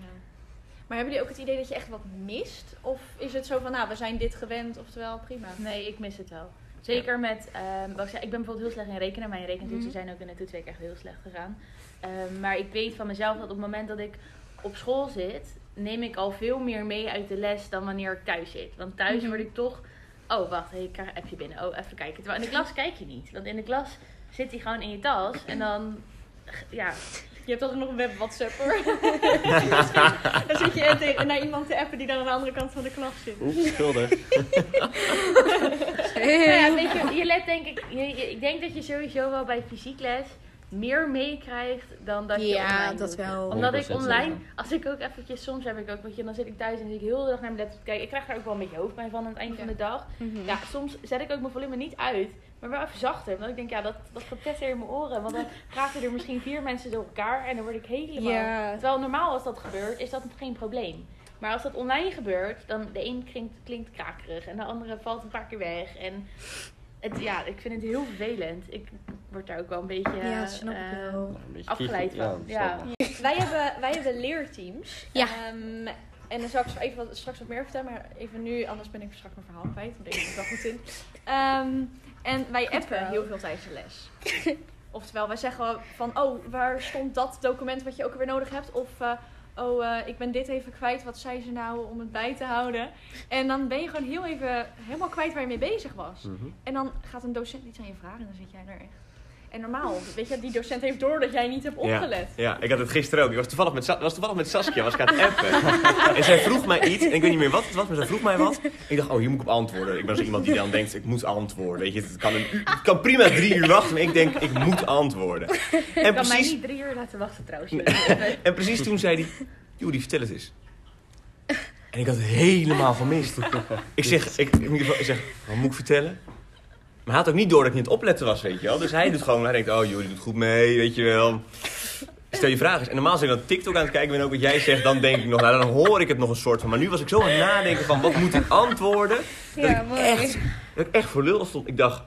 Maar hebben jullie ook het idee dat je echt wat mist? Of is het zo van, nou, we zijn dit gewend, oftewel prima? Nee, ik mis het wel. Zeker met, ehm, wat ik, zei, ik ben bijvoorbeeld heel slecht in rekenen. Mijn rekentoetsen Mhm. zijn ook in de toetsweek echt heel slecht gegaan. Ehm, maar ik weet van mezelf dat op het moment dat ik op school zit, neem ik al veel meer mee uit de les dan wanneer ik thuis zit. Want thuis Mhm. word ik toch, oh wacht, hey, ik krijg een appje binnen. Oh, even kijken. Terwijl in de klas kijk je niet. Want in de klas zit hij gewoon in je tas en dan, ja, Je hebt altijd nog een web WhatsApp hoor. dan zit je tegen- naar iemand te appen die dan aan de andere kant van de klas zit. Oeps, schuldig. Nou ja, weet je, je let denk ik, je, je- ik denk dat je sowieso wel bij fysiekles meer meekrijgt dan dat je Ja, online dat doet. wel. Omdat ik 100% online, als ik ook eventjes, soms heb ik ook, weet je, dan zit ik thuis en zit ik heel de dag naar mijn laptop te kijken. Ik krijg daar ook wel een beetje hoofdpijn van aan het eind van de dag. Mhm. Ja, soms zet ik ook mijn volume niet uit, maar wel even zachter. Want ik denk, ja, dat, dat in mijn oren. Want dan praten er misschien vier mensen door elkaar en dan word ik helemaal... Ja. Terwijl normaal als dat gebeurt, is dat geen probleem. Maar als dat online gebeurt, dan de een klinkt, klinkt krakerig en de andere valt een paar keer weg. En het, ja, ik vind het heel vervelend. Ik word daar ook wel een beetje Ja, dat snap ik eh, wel. Een beetje afgeleid van. Ja. Wij hebben, wij hebben leerteams. Ja. Ehm, en dan zal ik even wat, straks wat meer vertellen, maar even nu, anders ben ik straks mijn verhaal kwijt. Want ik ben er wel goed in. Ehm, en wij appen verhaal. heel veel tijdens de les. Oftewel, wij zeggen van, oh, waar stond dat document wat je ook weer nodig hebt? Of, eh, oh, eh, ik ben dit even kwijt, wat zei ze nou om het bij te houden? En dan ben je gewoon heel even helemaal kwijt waar je mee bezig was. Mhm. En dan gaat een docent iets aan je vragen en dan zit jij er echt. En normaal, weet je, die docent heeft door dat jij niet hebt opgelet. Ja, ik had het gisteren ook. Ik was toevallig met, Sa- was toevallig met Saskia, was ik aan het appen. en zij vroeg mij iets, en ik weet niet meer wat het was, maar zij vroeg mij wat. Ik dacht, oh, hier moet ik op antwoorden. Ik ben zo iemand die dan denkt, ik moet antwoorden. Weet je, het kan, een het kan prima drie uur wachten, maar ik denk, ik moet antwoorden. En Ik kan mij precies, niet drie uur laten wachten trouwens. en precies toen zei hij, Juri, vertel het eens. En ik had het helemaal gemist. Ik zeg, ik, ik, ik zeg, wat moet ik vertellen? Maar hij had ook niet door dat ik niet opletten was, weet je wel. Dus hij doet gewoon, hij denkt, oh Jullie doet goed mee, weet je wel. Stel je vragen eens. En normaal als ik dan TikTok aan het kijken ben, ook wat jij zegt, dan denk ik nog, nou dan hoor ik het nog een soort van. Maar nu was ik zo aan het nadenken van, wat moet ik antwoorden? Dat Ja, ik mooi. echt, dat ik echt voor lul stond. Ik dacht,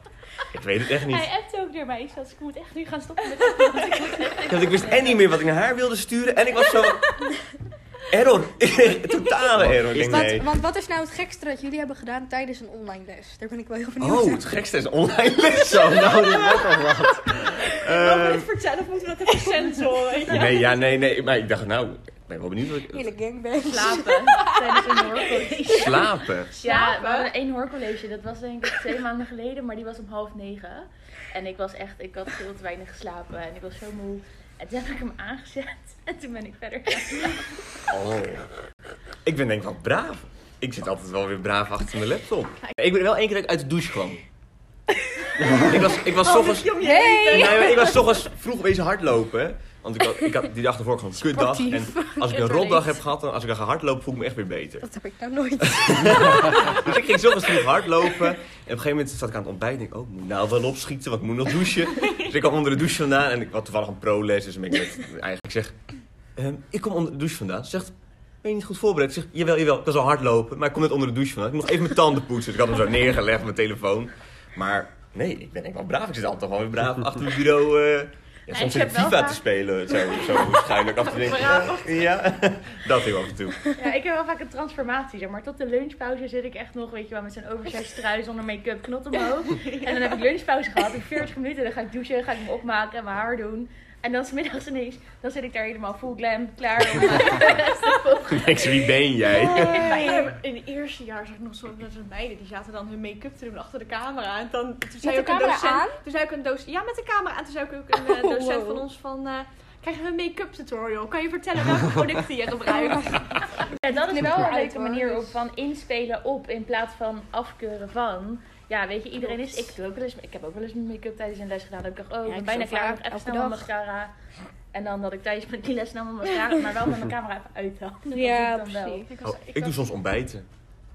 ik weet het echt niet. Hij appte ook naar mij. Ik ik moet echt nu gaan stoppen met dat. want ik echt- Want ik wist en niet meer wat ik naar haar wilde sturen. En ik was zo... Error. Totale error. Nee. want wat is nou het gekste dat jullie hebben gedaan tijdens een online les? Daar ben ik wel heel benieuwd Oh, het gekste is online les. Zo, nou, dit wordt al wat. Ehm, vertellen of moeten we dat even sensoren, nee, ja, nee, nee. Maar ik dacht, nou, ik ben wel benieuwd wat ik... Hele gangbang. Slapen tijdens een hoorcollege. Slapen. Ja, Slapen? we hadden één hoorcollege. Dat was denk ik twee maanden geleden, maar die was om half negen. En ik was echt, ik had veel te weinig geslapen en ik was zo moe. En toen heb ik hem aangezet en toen ben ik verder gaan slapen. Oh. Ik ben denk ik wel braaf. Ik zit altijd wel weer braaf achter mijn laptop. Ik ben wel één keer dat ik uit de douche kwam. ik was, ik was 's ochtends... Hey! Nee, ik was ochtends vroeg wezen hardlopen. Want ik had, ik had die dag ervoor gewoon een kutdag. En als ik een rotdag heb gehad, dan als ik dan ga hardlopen, voel ik me echt weer beter. Dat heb ik nou nooit. Dus ik ging ochtends vroeg hardlopen. En op een gegeven moment zat ik aan het ontbijt. En ik denk, oh, ik moet nou wel opschieten, want ik moet nog douchen. Dus ik kwam onder de douche vandaan. En ik had toevallig een pro-les. Dus ik, met, eigenlijk zeg, ehm, ik kom onder de douche vandaan. Ze zegt, ben je niet goed voorbereid? Ik zeg, jawel, jawel, ik kan zo hardlopen. Maar ik kom net onder de douche vandaan. Ik moet even mijn tanden poetsen. Dus ik had hem zo neergelegd mijn telefoon. Maar nee, ik ben echt wel braaf. Ik zit altijd gewoon weer braaf achter het bureau. eh, ja, soms zit FIFA vaak- te spelen. Zo, zo waarschijnlijk af te denken. Ja, dat ging af en toe. Ja, ik heb wel vaak een transformatie, zeg maar. Tot de lunchpauze zit ik echt nog, weet je wel, met zo'n oversized trui zonder make-up, knot omhoog. En dan heb ik lunchpauze gehad, in 40 minuten. Dan ga ik douchen, ga ik me opmaken en mijn haar doen. En dan smiddags ineens, dan zit ik daar helemaal full glam, klaar om eh. Ik wie ben jij? In het eerste jaar zag ik nog zo dat er meiden die zaten dan hun make-up te doen achter de camera. En dan toen zei de ook een docent, aan? Toen zei ook een docent, ja met de camera aan. Toen zei ook een eh, Oh, docent wow. van ons van, eh krijg je een make-up tutorial? Kan je vertellen welke producten je gebruikt? Ja, dat is wel een leuke manier om van inspelen op in plaats van afkeuren van. Ja, weet je, iedereen is. Ik, doe ook wel eens, ik heb ook wel eens mijn make-up tijdens een les gedaan. Dat ik dacht, oh, ik ben ik bijna klaar. Even elke snel mijn mascara. En dan dat ik tijdens mijn die les snel mijn mascara, maar wel met mijn camera even uithaal. Dat doe Ja, wel. precies. Ik, Oh, ik doe soms ontbijten.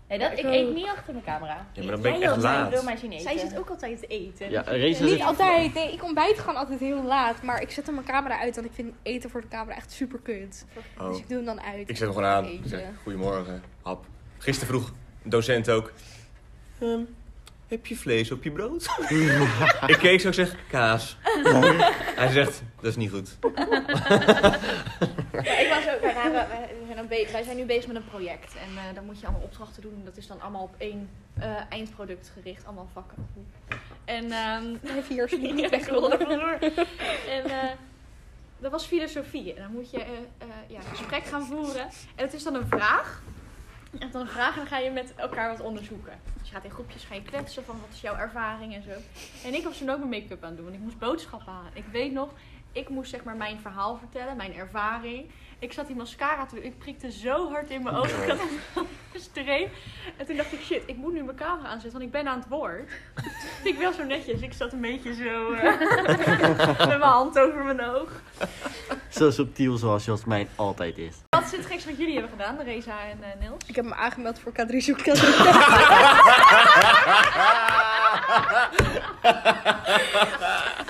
Nee, dat, ik ik eet niet achter mijn camera. Ja, maar dan ben ik Jij echt laat. wil mij zien eten. Zij zit ook altijd te eten. Ja, Niet zit... altijd. Nee, ik ontbijt gewoon altijd heel laat. Maar ik zet dan mijn camera uit, want ik vind eten voor de camera echt super kut. Oh. Dus ik doe hem dan uit. Ik zet hem gewoon aan. Ik zeg, goedemorgen, hap. Gisteren vroeg een docent ook. ehm, heb je vlees op je brood? ik keek zo, ik zeg, kaas. Hij zegt, dat is niet goed. Ja, ik was ook, wij, waren, wij, zijn wij nu bezig met een project. En eh dan moet je allemaal opdrachten doen. Dat is dan allemaal op één eh, eindproduct gericht. Allemaal vakken. En ehm Even hier alsjeblieft Ja, niet weg. vandoor. En eh, dat was filosofie. En dan moet je eh, eh, ja, een gesprek gaan voeren. En het is dan een vraag. Je dan een en dan ga je met elkaar wat onderzoeken. Dus je gaat in groepjes ga je kletsen van wat is jouw ervaring en zo. En ik was toen ook mijn make-up aan doen. Want ik moest boodschappen halen. Ik weet nog, ik moest zeg maar mijn verhaal vertellen, mijn ervaring. Ik zat die mascara te doen. Ik prikte zo hard in mijn ogen. Ik had een streep. En toen dacht ik, shit, ik moet nu mijn camera aanzetten, want ik ben aan het woord. Vind ik wel zo netjes. Ik zat een beetje zo eh, met mijn hand over mijn oog. Zo subtiel zoals Jasmijn altijd is. Wat is het geks wat jullie hebben gedaan, Reza en eh Niels? Ik heb me aangemeld voor K3 Zoek K3.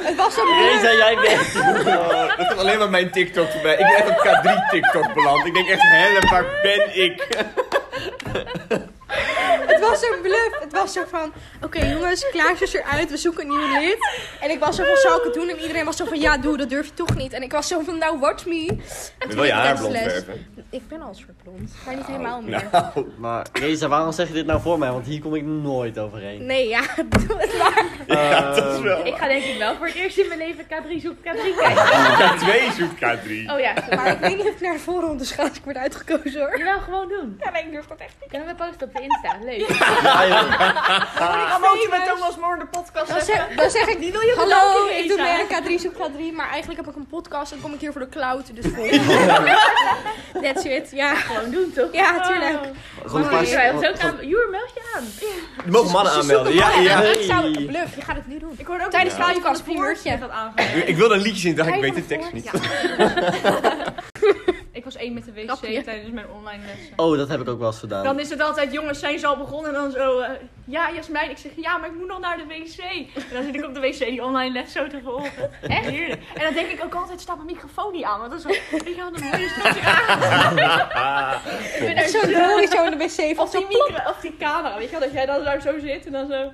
Het was een Reza, jij bent... Oh, dat komt alleen maar mijn TikTok voorbij. Ik ben op K3 TikTok beland. Ik denk echt, help, waar ben ik? Het was zo'n bluff. Het was zo van, oké jongens, Klaas is eruit, we zoeken een nieuw lid. En ik was zo van, zal ik het doen? En iedereen was zo van, ja doe, dat durf je toch niet. En ik was zo van, nou watch me. Je wil je haar blond les. verven. Ik ben al soort blond, maar niet helemaal meer. Nou, Maar Reza, waarom zeg je dit nou voor mij? Want hier kom ik nooit overheen. Nee, ja, doe het maar. ja, dat is wel. Ik ga denk ik wel voor het eerst in mijn leven K3 zoekt K3 kijken. K2 zoekt K3. Oh ja, Maar ik weet niet of ik naar de voorrondes ga als ik word uitgekozen hoor. je wel gewoon doen. Ja, nee, ik durf dat echt niet. Kunnen we posten op de Insta? Leuk. Ja, joh. Allemaal met Thomas Moore de podcast Dan zeg, dan zeg ik, Die wil je hallo, ik doe mee aan K3 Zoek K3, maar eigenlijk heb ik een podcast en kom ik hier voor de cloud, dus vol. That's it, ja. Gewoon doen toch? Ja, tuurlijk. Gewoon een Maar aan... Joer, meld je aan. Je mogen mannen aanmelden. Ja, ja. Ik zou, bluff, je gaat het nu doen. Ik hoorde ook Tijdens de podcast, dat aangeven. Ik wilde een liedje zien, dacht ik, Ga ik weet de tekst niet. Ik was één met de wc Grapje. tijdens mijn online lessen. Oh, dat heb ik ook wel eens gedaan. Dan is het altijd, jongens, zijn ze al begonnen? En dan zo, eh, ja, Jasmijn. Ik zeg, ja, maar ik moet nog naar de wc. En dan zit ik op de wc die online les zo te volgen. Echt heerlijk. En dan denk ik ook altijd, staat mijn microfoon niet aan? Want dat is zo, dan hoor je straks Ik ben er Zo dood zo in de wc van Of die, micro, of die camera, weet je wel, dat jij dan daar zo zit en dan zo...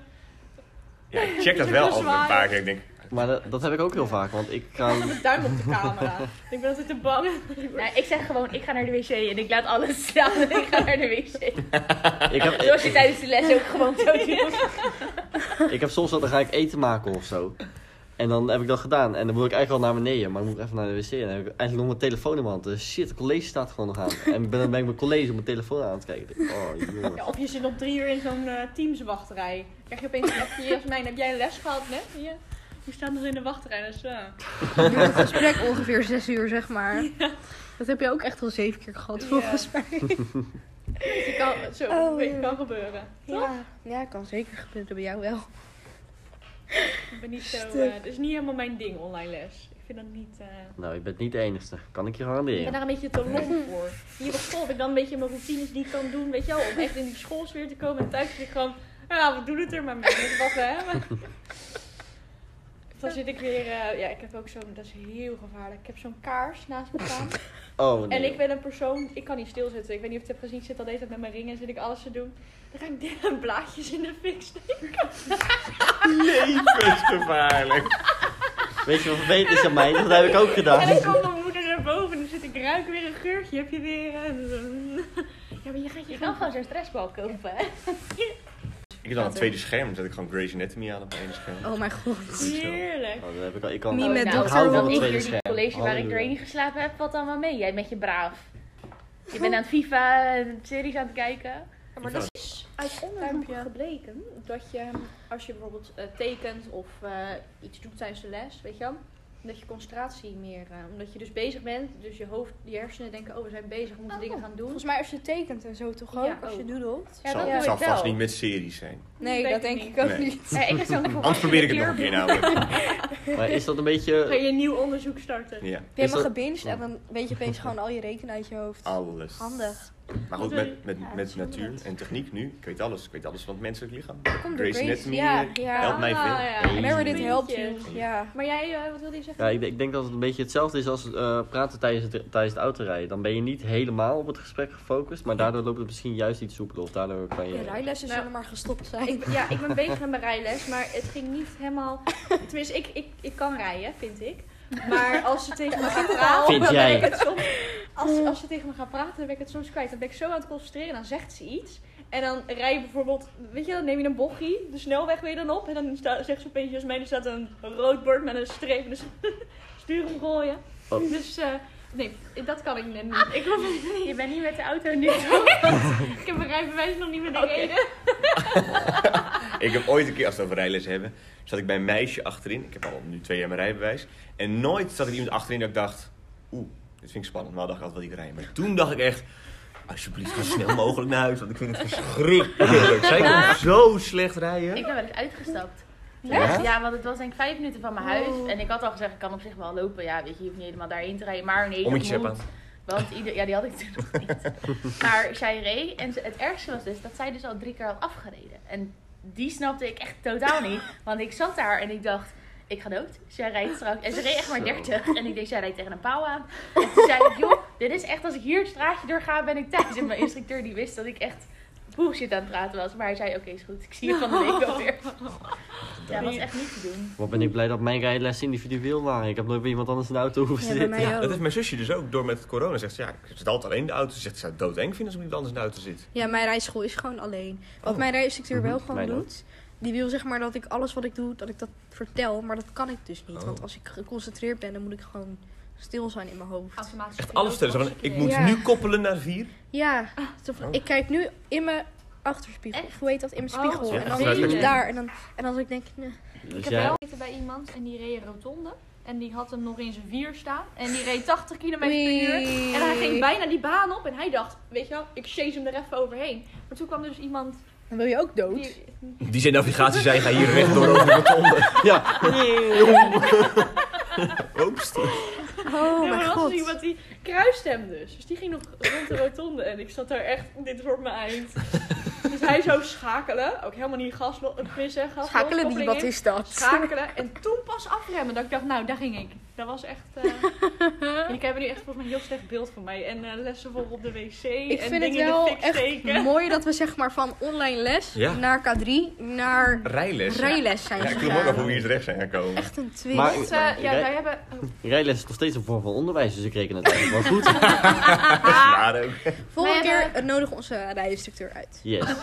Ja, ik check dat wel altijd een paar keer. Ik denk, Maar dat, dat heb ik ook heel vaak, want ik ga... Met mijn duim op de camera. ik ben altijd te bang. Nou, ik zeg gewoon, ik ga naar de wc en ik laat alles staan en ik ga naar de wc. Ik heb, Zoals je tijdens de les ook gewoon zo doet. ik heb soms wel, dan ga ik eten maken of zo. En dan heb ik dat gedaan. En dan moet ik eigenlijk al naar beneden, maar ik moet even naar de wc. En dan heb ik eigenlijk nog mijn telefoon in mijn hand. Dus shit, het college staat gewoon nog aan. En ben, dan ben ik mijn college op mijn telefoon aan het kijken. Ik denk, Oh, jongen. Ja, of je zit op drie uur in zo'n eh, Teams-wachtrij. Krijg je opeens een appje, Jasmijn, heb jij een les gehad net? Ja. Je staat nog in de wachtrij, dus uh. duurt het gesprek ongeveer zes uur, zeg maar. Dat heb je ook echt al zeven keer gehad, Ja. volgens mij. Dus je kan, zo, Oh, weet je, ja. kan gebeuren. Toch? Ja, ja, kan zeker gebeuren bij jou wel. Ik ben niet zo, Stuk. eh, het is niet helemaal mijn ding, online les. Ik vind dat niet... eh, Nou, je bent niet de enigste. Kan ik je Ik ben garanderen. daar een beetje te lomp voor. Hier op school heb ik dan een beetje mijn routines die ik kan doen, weet je wel, om echt in die schoolsfeer te komen. En thuis zit ik gewoon, ja, we doen het er maar mee, met wat we hebben. Dan zit ik weer, eh, ja, ik heb ook zo'n, dat is heel gevaarlijk. Ik heb zo'n kaars naast me staan. Oh, nee. En ik ben een persoon, ik kan niet stilzitten. Ik weet niet of je het hebt gezien, ik zit al deze tijd met mijn ringen en zit ik alles te doen. Dan ga ik dit blaadjes in de fik steken. levensgevaarlijk. Weet je wat vervelend is aan mij? Dat heb ik ook gedaan. En dan komt mijn moeder naar boven en dan zit ik ruik weer een geurtje, heb je weer. Ja, maar je gaat je Je kan gewoon zo'n stressbal kopen, hè? Ik heb dan een tweede scherm, dan zet ik gewoon Grey's Anatomy aan op het ene scherm. Oh mijn god. Heerlijk. Oh, dat heb ik al. Ik kan Niet met nou, Dr. hou van dan het ik tweede hier die scherm. college waar ik doorheen geslapen heb, valt allemaal mee. Jij met je braaf. Je bent aan het FIFA en series aan het kijken. Ja, maar dat is uit onderzoek gebleken dat je als je bijvoorbeeld eh, tekent of eh, iets doet tijdens de les, weet je wel, dat je concentratie meer, eh, omdat je dus bezig bent, dus je hoofd, je hersenen denken, oh we zijn bezig, we moeten Oh. dingen gaan doen. Volgens mij als je tekent en zo toch ook, Ja, als je doodelt. Ja, zal dat doe het zal ik wel. vast niet met series zijn. Nee, dat ik denk niet. ik ook Nee. niet. Ja, ik Anders probeer ik het nog een keer namelijk. Maar is dat een Ga beetje. je een nieuw onderzoek starten? Ja, Heb je helemaal dat- gebinged en dan weet je opeens gewoon al je rekenen uit je hoofd. alles. Handig. Maar goed, met, met, met natuur en techniek nu, ik weet alles. Ik weet alles van het menselijk lichaam. Grace. Anatomy Ja, eh, ja. helpt mij Ah, veel. ja. Easy. Meredith helpt. Ja. Maar jij, eh, wat wilde je zeggen? Ja, ik, ik denk dat het een beetje hetzelfde is als eh, praten tijdens het, tijdens het autorijden. Dan ben je niet helemaal op het gesprek gefocust, maar daardoor loopt het misschien juist iets soepeler. Of daardoor kan je. De rijlessen Nou, zullen maar gestopt zijn. Ik, ja, ik ben bezig met mijn rijles, maar het ging niet helemaal... Tenminste, ik, ik, ik kan rijden, vind ik. Maar als ze tegen me gaan praten... Vind dan jij? Ik als, als ze tegen me gaan praten, dan ben ik het soms kwijt. Dan ben ik zo aan het concentreren, dan zegt ze iets. En dan rij je bijvoorbeeld... Weet je, dan neem je een bochtje, de snelweg weer dan op. En dan sta, zegt ze opeens, Jasmijn, er staat een rood bord met een streep. Dus stuur hem gooien. Oh. Dus... eh, Nee, dat kan ik net niet. Ik, hoef het niet. Je bent niet met de auto nu. ik heb mijn rijbewijs nog niet meer gereden. Ik heb ooit een keer, als we het over rijles hebben, zat ik bij een meisje achterin. Ik heb al nu twee jaar mijn rijbewijs. En nooit zat er iemand achterin dat ik dacht, oeh, dit vind ik spannend. Maar dacht ik altijd wel ik rijden. Maar toen dacht ik echt, alsjeblieft zo snel mogelijk naar huis. Want ik vind het verschrikkelijk. Zij kon zo slecht rijden. Ik ben wel eens uitgestapt. Ja? Ja, want het was denk ik vijf minuten van mijn huis. Oh. En ik had al gezegd, ik kan op zich wel lopen. Ja, weet je, je hoeft niet helemaal daarheen te rijden. Maar nee, dat Ommetje moet. Want ieder, ja, die had ik toen nog niet. Maar zij reed. En het ergste was dus dat zij dus al drie keer had afgereden. En die snapte ik echt totaal niet. Want ik zat daar en ik dacht, ik ga dood. Zij rijdt straks. En ze reed echt maar Zo. 30. En ik deed, zij rijdt tegen een paal aan. En toen zei ik, joh, dit is echt, als ik hier het straatje doorga, ben ik thuis. En mijn instructeur die wist dat ik echt bullshit aan het praten was. Maar hij zei, oké, is goed. Ik zie je van de week wel weer. Ja, dat was echt niet te doen. Wat ben ik blij dat mijn rijlessen individueel waren. Ik heb nooit bij iemand anders in de auto hoeven zitten. Ja, dat heeft mijn zusje dus ook door met corona. Zegt ze, ja, ik zit altijd alleen in de auto. Ze zegt, ze zou het doodeng vinden als iemand anders in de auto zit. Ja, mijn rijschool is gewoon alleen. Wat Oh. mijn rijinstructeur wel Mhm, gewoon mijn ook. doet, die wil zeg maar dat ik alles wat ik doe, dat ik dat vertel. Maar dat kan ik dus niet. Oh. Want als ik geconcentreerd ben, dan moet ik gewoon stil zijn in mijn hoofd. Automatisch Echt alles vertellen. Zo van, ik moet Ja. nu koppelen naar vier. Ja, zo van, Oh. ik kijk nu in mijn achterspiegel. Echt? Of hoe heet dat? In mijn Oh, spiegel. en dan is ik daar. En dan, en dan als ik denk, nee. Dus Ik heb wel gezeten bij iemand en die reed een rotonde. En die had hem nog in zijn vier staan. En die reed 80 km per uur. En hij ging bijna die baan op. En hij dacht, weet je wel, ik chase hem er even overheen. Maar toen kwam er dus iemand Dan wil je ook dood. die... Die zijn navigatie zei, ga hier rechtdoor over de rotonde. Ja. Oeps. Oh Ja, maar mijn was god. iemand die kruiste hem dus. Dus die ging nog rond de rotonde en ik zat daar echt, dit wordt mijn eind. dus hij zou schakelen, ook helemaal niet gas, vissen, gas Schakelen die, wat is dat? Schakelen en toen pas afremmen. Dat ik dacht, nou, daar ging ik. Dat was echt... eh ik heb nu echt volgens mij een heel slecht beeld van mij. En eh, lessen voor op de wc Ik en vind het dingen in wel de fik echt steken. mooi dat we zeg maar van online les Ja. naar K3 naar Rijles. rijles zijn Ja, ik vroeg me ook af hoe we hier terecht zijn gekomen. Echt een twist. Maar- Want, eh, ja, Rij- wij hebben... oh, Rijles is nog steeds een vorm van onderwijs, dus ik reken het eigenlijk wel goed. Maar ook. Volgende keer hebben- nodig onze rijinstructeur uit. Yes.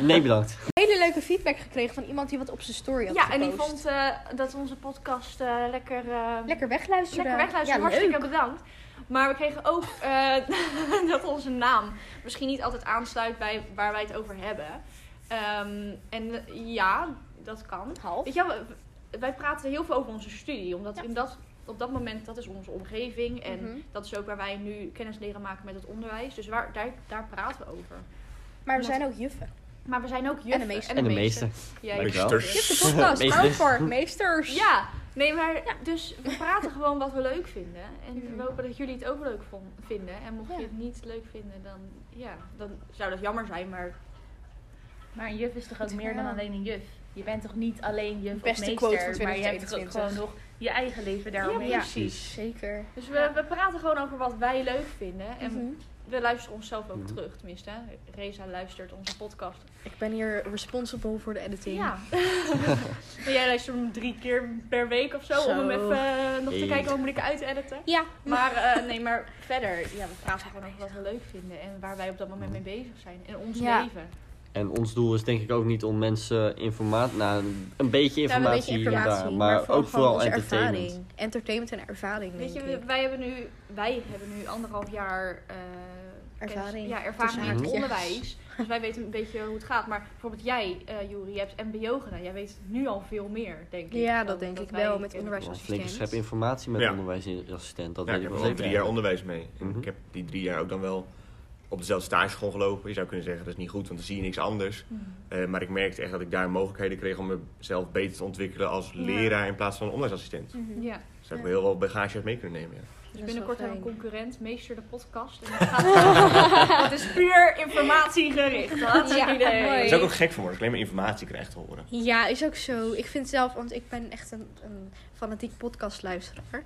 Nee, bedankt. Hele leuke feedback gekregen van iemand die wat op zijn story had Ja, en die vond eh, dat onze podcast eh, lekker, eh, Lekker wegluisteren. lekker wegluisteren. Ja, Hartstikke leuk. bedankt. Maar we kregen ook eh, dat onze naam misschien niet altijd aansluit bij waar wij het over hebben. Ehm, en ja, dat kan. Half. Weet je wel, we- wij praten heel veel over onze studie. Omdat in dat, op dat moment, dat is onze omgeving. En Mhm. dat is ook waar wij nu kennis leren maken met het onderwijs. Dus waar, daar, daar praten we over. Maar we zijn ook juffen. Maar we zijn ook juffen. En de meester. En de meester. Ja, Dankjewel. juffen. Juf de podcast. Meesters. Voor. Meesters. Ja, nee, maar dus we praten gewoon wat we leuk vinden. En we hopen dat jullie het ook leuk vinden. En mocht Ja. je het niet leuk vinden, dan, ja, dan zou dat jammer zijn. Maar Maar een juf is toch ook Ja. meer dan alleen een juf? Je bent toch niet alleen juf Beste of quote meester, van maar je hebt ook 2022. gewoon nog je eigen leven daaromheen. Ja, precies. Zeker. dus we, we praten gewoon over wat wij leuk vinden. En Mhm. We luisteren onszelf ook Mhm. terug, tenminste. Reza luistert onze podcast. Ik ben hier responsible voor de editing. Ja. jij luistert hem drie keer per week of zo, Zo. om hem even eh, nog te kijken hoe moet ik uit editen. Ja. Maar eh, nee, maar verder, ja, we praten gewoon over wat we leuk vinden en waar wij op dat moment mee bezig zijn in ons Ja. leven. En ons doel is denk ik ook niet om mensen informatie, nou, een beetje Ja, een informatie, beetje informatie, daar, maar, vooral ook vooral entertainment. ervaring. Entertainment en ervaring, Weet je, ik. wij hebben nu, wij hebben nu anderhalf jaar eh, Ervaring, kennis- ja, ervaring in het onderwijs. Dus wij weten een beetje hoe het gaat. Maar bijvoorbeeld jij, eh Juri, je hebt MBO gedaan. Jij weet nu al veel meer, denk ik. Ja, dat denk ik wel, met onderwijsassistent. schep informatie met Ja. onderwijsassistent, dat Ja, weet ik ik heb wel drie jaar onderwijs mee. En Mhm. ik heb die drie jaar ook dan wel op dezelfde stageschool gelopen. Je zou kunnen zeggen, dat is niet goed, want dan zie je niks anders. Hmm. Eh, maar ik merkte echt dat ik daar mogelijkheden kreeg om mezelf beter te ontwikkelen als Ja. leraar in plaats van onderwijsassistent. Mhm. Ja, Dus daar heb ik heel veel bagage uit mee kunnen nemen. Ja. dus Dat is binnenkort hebben we een concurrent, Meester de podcast. En dat, gaat, dat is puur informatiegericht. Hartstikke Ja, idee. mooi. Daar zou ik ook gek van worden als ik alleen maar informatie krijg te horen. Ja, is ook zo. Ik vind zelf, want ik ben echt een, een fanatiek podcastluisteraar.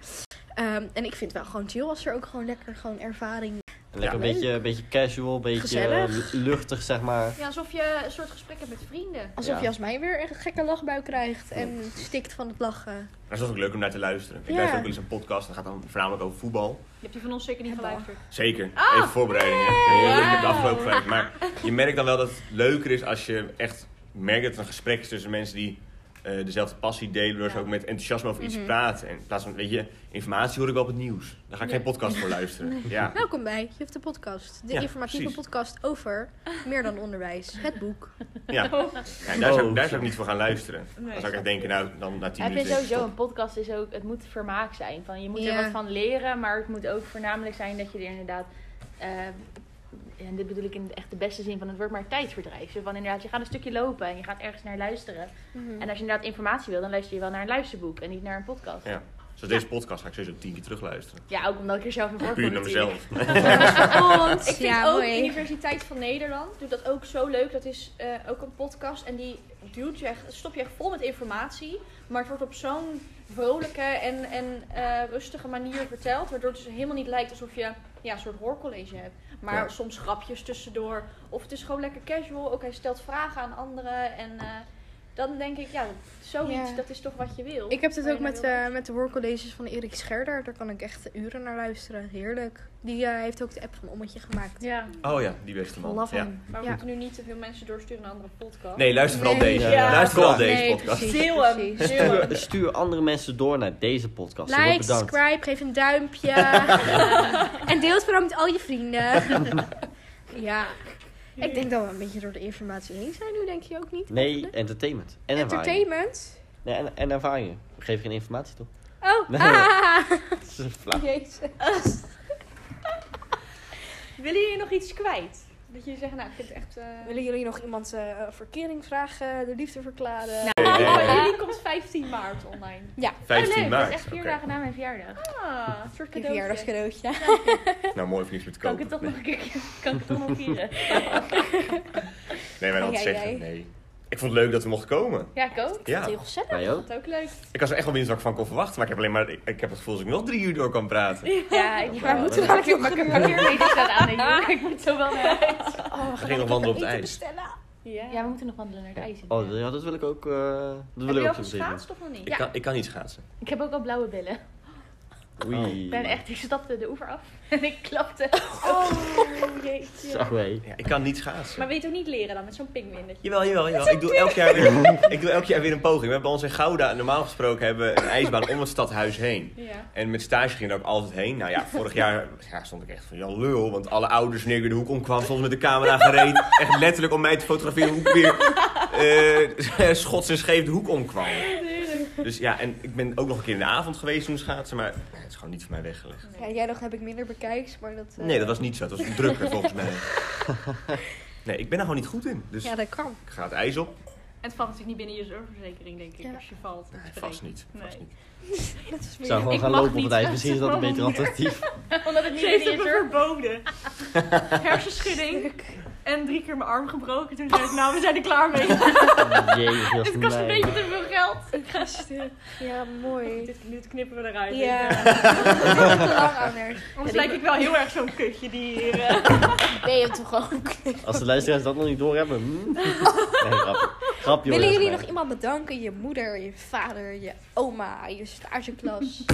Ehm, en ik vind het wel gewoon chill als er ook gewoon lekker gewoon ervaring... En lekker Ja, een beetje, een beetje casual, een beetje Gezellig. luchtig zeg maar. Ja, alsof je een soort gesprek hebt met vrienden. Alsof Ja. je als mij weer een gekke lachbui krijgt en stikt van het lachen. Maar het is ook leuk om naar te luisteren. Ik Ja. luister ook wel eens een podcast, dat gaat dan voornamelijk over voetbal. Je hebt die van ons zeker niet geluisterd. Zeker, Ah! even voorbereidingen. Ja, Ik heb de afgelopen vijf. Maar je merkt dan wel dat het leuker is als je echt merkt dat het een gesprek is tussen mensen die eh, dezelfde passie delen, door ze Ja. ook met enthousiasme over iets Mhm. praten. En in plaats van, weet je, informatie hoor ik wel op het nieuws. Daar ga ik Ja. geen podcast voor luisteren. Ja. Welkom bij Juf de Podcast. De Ja, informatieve precies. podcast over meer dan onderwijs. Het boek. Ja. ja daar, zou, Oh, daar zou ik niet voor gaan luisteren. Nee, dan zou ik echt denken, nou, dan na tien Ik vind minuten. sowieso een podcast is ook, het moet vermaak zijn. Van, je moet Ja. er wat van leren, maar het moet ook voornamelijk zijn dat je er inderdaad, eh, en dit bedoel ik in echt de beste zin van het woord, maar tijdverdrijf. Zo van inderdaad, je gaat een stukje lopen en je gaat ergens naar luisteren. En als je inderdaad informatie wil, dan luister je wel naar een luisterboek en niet naar een podcast. Ja. Zoals deze podcast ga ik sowieso tien keer terugluisteren. Ja, ook omdat ik er zelf in voorkom Puur naar mezelf. Ik vind ja, ook mooi. Universiteit van Nederland doet dat ook zo leuk. Dat is eh, ook een podcast en die duwt je echt, stop je echt vol met informatie. Maar het wordt op zo'n vrolijke en, en eh, rustige manier verteld. Waardoor het dus helemaal niet lijkt alsof je ja, een soort hoorcollege hebt. Maar Ja. soms grapjes tussendoor. Of het is gewoon lekker casual. Ook hij stelt vragen aan anderen. En eh, dan denk ik, ja, zoiets, Ja. dat is toch wat je wil. Ik heb dit Waar ook met, eh, met de hoorcolleges van Erik Scherder. Daar kan ik echt uren naar luisteren. Heerlijk. Die eh, heeft ook de app van Ommetje gemaakt. Ja. Oh ja, die beste man. Love Ja. Maar we Ja. moeten nu niet te veel mensen doorsturen naar andere podcast. Nee, luister vooral Nee. deze. Ja. Luister vooral Nee, deze Nee, podcast. precies, precies. Stuur, stuur andere mensen door naar deze podcast. Like, subscribe, geef een duimpje. en deel het vooral met al je vrienden. ja. Ik denk dat we een beetje door de informatie heen zijn nu, denk je ook niet? Nee, entertainment. En ervaring. Entertainment? Nee, en, en ervaring. We geven geen informatie toch? Oh, Nee. ah. Dat is flauw. Jezus. Willen jullie nog iets kwijt? Dat je zegt, nou, ik vind het echt... eh, Willen jullie nog iemand eh verkering vragen, de liefde verklaren? Nou, Eh, Oh, eh, jullie komt 15 maart online. ja, 15 oh, leuk, maart. Dat is echt vier dagen na mijn verjaardag. Ah, een soort cadeautje. verjaardagscadeautje. Nou, mooi of met Kan ik kopen. het toch nog een keer kan ik het toch nog vieren? Nee, maar dat Ja, zeggen. Nee. Ik vond het leuk dat we mochten komen. Ja, ik ook. Ja. Heel gezellig. Wij ook. Dat ook leuk. Ik was er echt wel benieuwd wat ik van kon verwachten, maar ik heb alleen maar, ik, ik heb het gevoel dat ik nog drie uur door kan praten. Ja, ik Maar moet moeten we er eigenlijk ik heb parkeermeter staat aan. Ik, moet- ik moet zo wel naar huis. Oh, we gingen nog wandelen op het ijs. Ja. Ja, we moeten nog wandelen naar het ijs. Oh, ja, dat wil ik ook. eh dat wil ik ook geschaatst of nog niet? Ik, kan, ik kan niet schaatsen. Ik heb ook al blauwe billen. Oei. Ik ben echt, ik stapte de oever af en ik klapte. Oh, jeetje. Ja, ik kan niet schaatsen. Maar wil je ook niet leren dan met zo'n je- Jawel, jawel, jawel. Ik doe, elk jaar weer, ik doe elk jaar weer een poging. We hebben bij ons in Gouda, normaal gesproken, hebben we een ijsbaan om het stadhuis heen. Ja. En met stage ging ik er ook altijd heen. Nou ja, vorig jaar ja, stond ik echt van, ja lul. Want alle ouders, wanneer ik weer de hoek omkwam, stonden met de camera gereed. Echt letterlijk om mij te fotograferen hoe ik weer eh schots en scheef de hoek omkwam. Dus ja, en ik ben ook nog een keer in de avond geweest toen schaatsen. Maar het is gewoon niet voor mij weggelegd. Ja, jij dacht heb ik minder bekijks, maar dat... eh, Nee, dat was niet zo. Het was drukker volgens mij. Nee, ik ben er gewoon niet goed in. Dus Ja, dat kan. ik ga het ijs op. En het valt natuurlijk niet binnen je zorgverzekering, denk ik, Ja. als je valt. Nee, vast niet. Nee. Vast niet. Dat is Ik zou gewoon Ik gaan mag lopen op niet het ijs. Misschien is dat een beter alternatief. Omdat het niet Ze in heeft je het me zorg... verboden. Hersenschudding. En drie keer mijn arm gebroken. Toen zei ik, nou, we zijn er klaar mee. Jee, Het kost een beetje te veel geld. Ja, mooi. Dit, dit knippen we eruit. Ja. Ik, Dat eh, is te lang anders. Anders lijk ik wel heel erg zo'n kutje die hier... eh, Ben je hem toch ook? Als de luisteraars dat nog niet doorhebben. hm? Nee, grapje. Grapje hoor, Willen jullie nog iemand bedanken? Je moeder, je vader, je oma, je stageklas,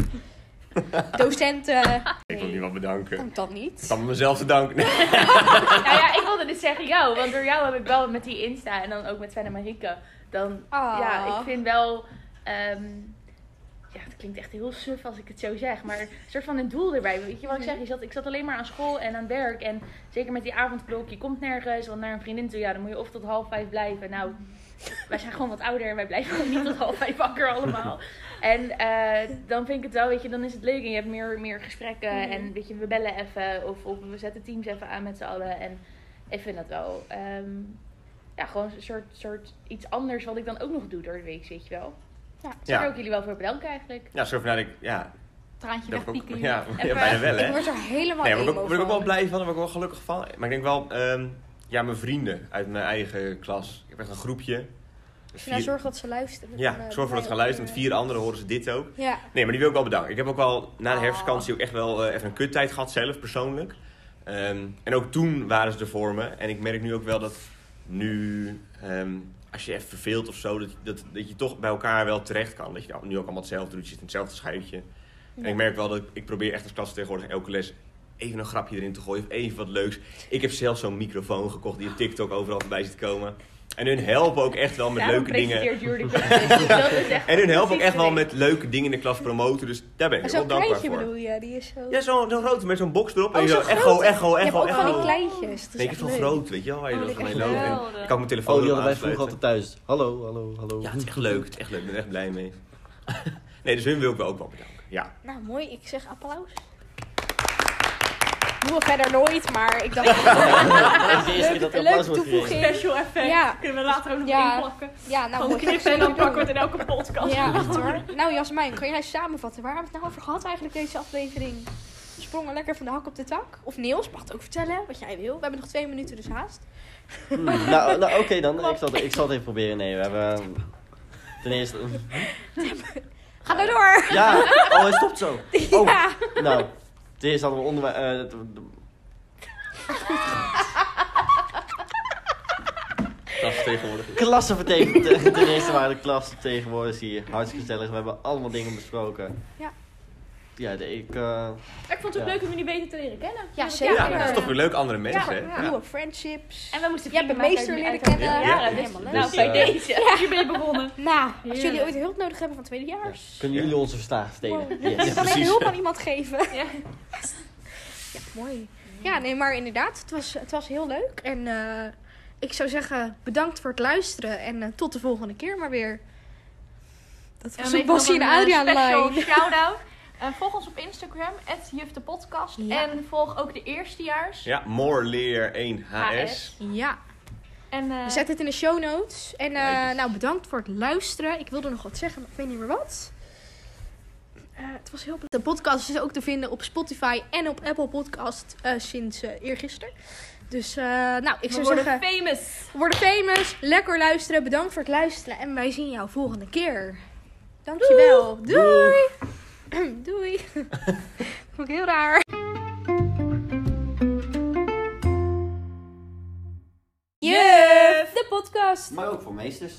docenten? Ik wil niemand bedanken. Dank dan Ik niet. kan mezelf te danken. Nee. Nou ja, ik wilde dus zeggen jou. Want door jou heb ik wel met die Insta en dan ook met Sven en Marieke. Dan, Ah. ja, ik vind wel... ehm, ja, het klinkt echt heel suf als ik het zo zeg. Maar een soort van een doel erbij. Weet je wat ik zeg? Je zat, ik zat alleen maar aan school en aan werk. En zeker met die avondklok. Je komt nergens. Want naar een vriendin toe, ja, dan moet je of tot half vijf blijven. Nou, wij zijn gewoon wat ouder en wij blijven gewoon niet tot half vijf wakker allemaal. En eh, dan vind ik het wel, weet je, dan is het leuk en je hebt meer, meer gesprekken. Mhm. En weet je, we bellen even of, of we zetten teams even aan met z'n allen. En ik vind dat wel, ehm, ja, gewoon een soort, soort iets anders wat ik dan ook nog doe door de week, weet je wel. Ja. Dus daar wil Ja, ik jullie wel voor bedanken eigenlijk. ja zo vanuit ik, ja, Traantje ik ook, wegpieken. ja, ja, bijna wel Ik hè. word er helemaal Nee, maar ik word ik ook wel van. blij van, daar word ik wel gelukkig van. Maar ik denk wel, ehm, ja, mijn vrienden uit mijn eigen klas. Ik heb echt een groepje. Vier- zorg dat ze luisteren. ja, eh, zorg voor dat ze gaan luisteren. Met vier anderen horen ze dit ook. Ja, Nee, maar die wil ik wel bedanken. Ik heb ook wel na de Oh. herfstvakantie ook echt wel eh, even een kuttijd gehad zelf, persoonlijk. Ehm, en ook toen waren ze er voor me. En ik merk nu ook wel dat nu, ehm, als je even verveelt of zo, dat, dat, dat je toch bij elkaar wel terecht kan. Dat je nou, nu ook allemaal hetzelfde doet, je zit in hetzelfde schuitje. En ik merk wel dat ik, ik probeer echt als klas tegenwoordig elke les even een grapje erin te gooien of even wat leuks. Ik heb zelf zo'n microfoon gekocht die op TikTok overal voorbij ziet komen. En hun helpen ook echt wel met Daarom leuke dingen. Dat is echt En hun helpen ook echt wel met leuke dingen in de klas promoten. Dus daar ben ik En wel zo'n dankbaar kleintje voor. bedoel je, die is zo... Ja, zo'n zo grote met zo'n box erop. Oh, en je zo'n zo echo, echo, je hebt echo, ook van die echo. kleintjes. Dat is Nee, ik echt heb zo'n leuk. groot, weet je wel. Waar je Oh, mee. En geweldig. ik kan mijn telefoon Oh, hadden wij vroeger aansluiten. altijd thuis. Hallo, hallo, hallo. Ja, het is echt leuk. Het is echt leuk. Ik ben er echt blij mee. nee, dus hun wil ik wel ook wel bedanken. Ja. Nou, mooi. Ik zeg applaus. Doen we verder nooit, maar ik dacht... Dat er Leuke toevoeging. Special effect. Ja. Kunnen we later ook nog Ja. inplakken. Ja, nou, Gewoon knippen en dan pakken we het in elke podcast. Ja, echt hoor. Nou Jasmijn, kan jij samenvatten? Waar hebben we het nou over gehad eigenlijk deze aflevering? We sprongen lekker van de hak op de tak. Of Niels, mag het ook vertellen wat jij wil. We hebben nog twee minuten dus haast. Hmm, nou, nou oké dan. Ik zal, het- ik zal het even proberen. Nee, we hebben... ehm, Ten eerste... Ga nou door! Ja! Oh, hij stopt zo. Oh, Ja. nou. Ten eerste hadden we onderwijs... eh, is tegenwoordig. Klassenvertegenwoordigers. Ten eerste waren de klassenvertegenwoordigers hier. Hartstikke gezellig. We hebben allemaal dingen besproken. Ja. Ja, de, ik... eh, ik vond het ook Ja. leuk om jullie beter te leren kennen. Ja, zeker. Ja, dat is toch weer leuk. Andere mensen, hè? Ja. Nieuwe friendships. En we moesten Jij hebt vrienden de meester leren kennen. Ja, Ja. dus, Helemaal leuk. nou, Dus, bij eh, deze. Hier ben je begonnen. Nou, als jullie ooit hulp nodig hebben van ja. tweedejaars. Kunnen jullie onze verslagen stelen? Wow. Yes. Ik kan hulp aan iemand geven. Ja. Ja, mooi. Ja, nee, maar inderdaad, het was, het was heel leuk. En eh, ik zou zeggen, bedankt voor het luisteren. En tot de volgende keer maar weer. Dat En was dan een Bassie en nog een, Adriaan special line. shout-out Eh, volg ons op Instagram, @juftepodcast. Ja. En volg ook de eerstejaars. Ja, more leer 1 HS. Ja, En, eh, we zetten het in de show notes. En eh, nou, bedankt voor het luisteren. Ik wilde nog wat zeggen, maar ik weet niet meer wat. Eh, het was heel... De podcast is ook te vinden op Spotify en op Apple Podcast eh, sinds eh eergisteren. Dus, eh, nou, ik we zou worden zeggen... famous. We worden famous. Lekker luisteren. Bedankt voor het luisteren. En wij zien jou volgende keer. Dankjewel. Doei. Doei. Vond ik heel raar. Juf, de podcast. Maar ook voor meesters.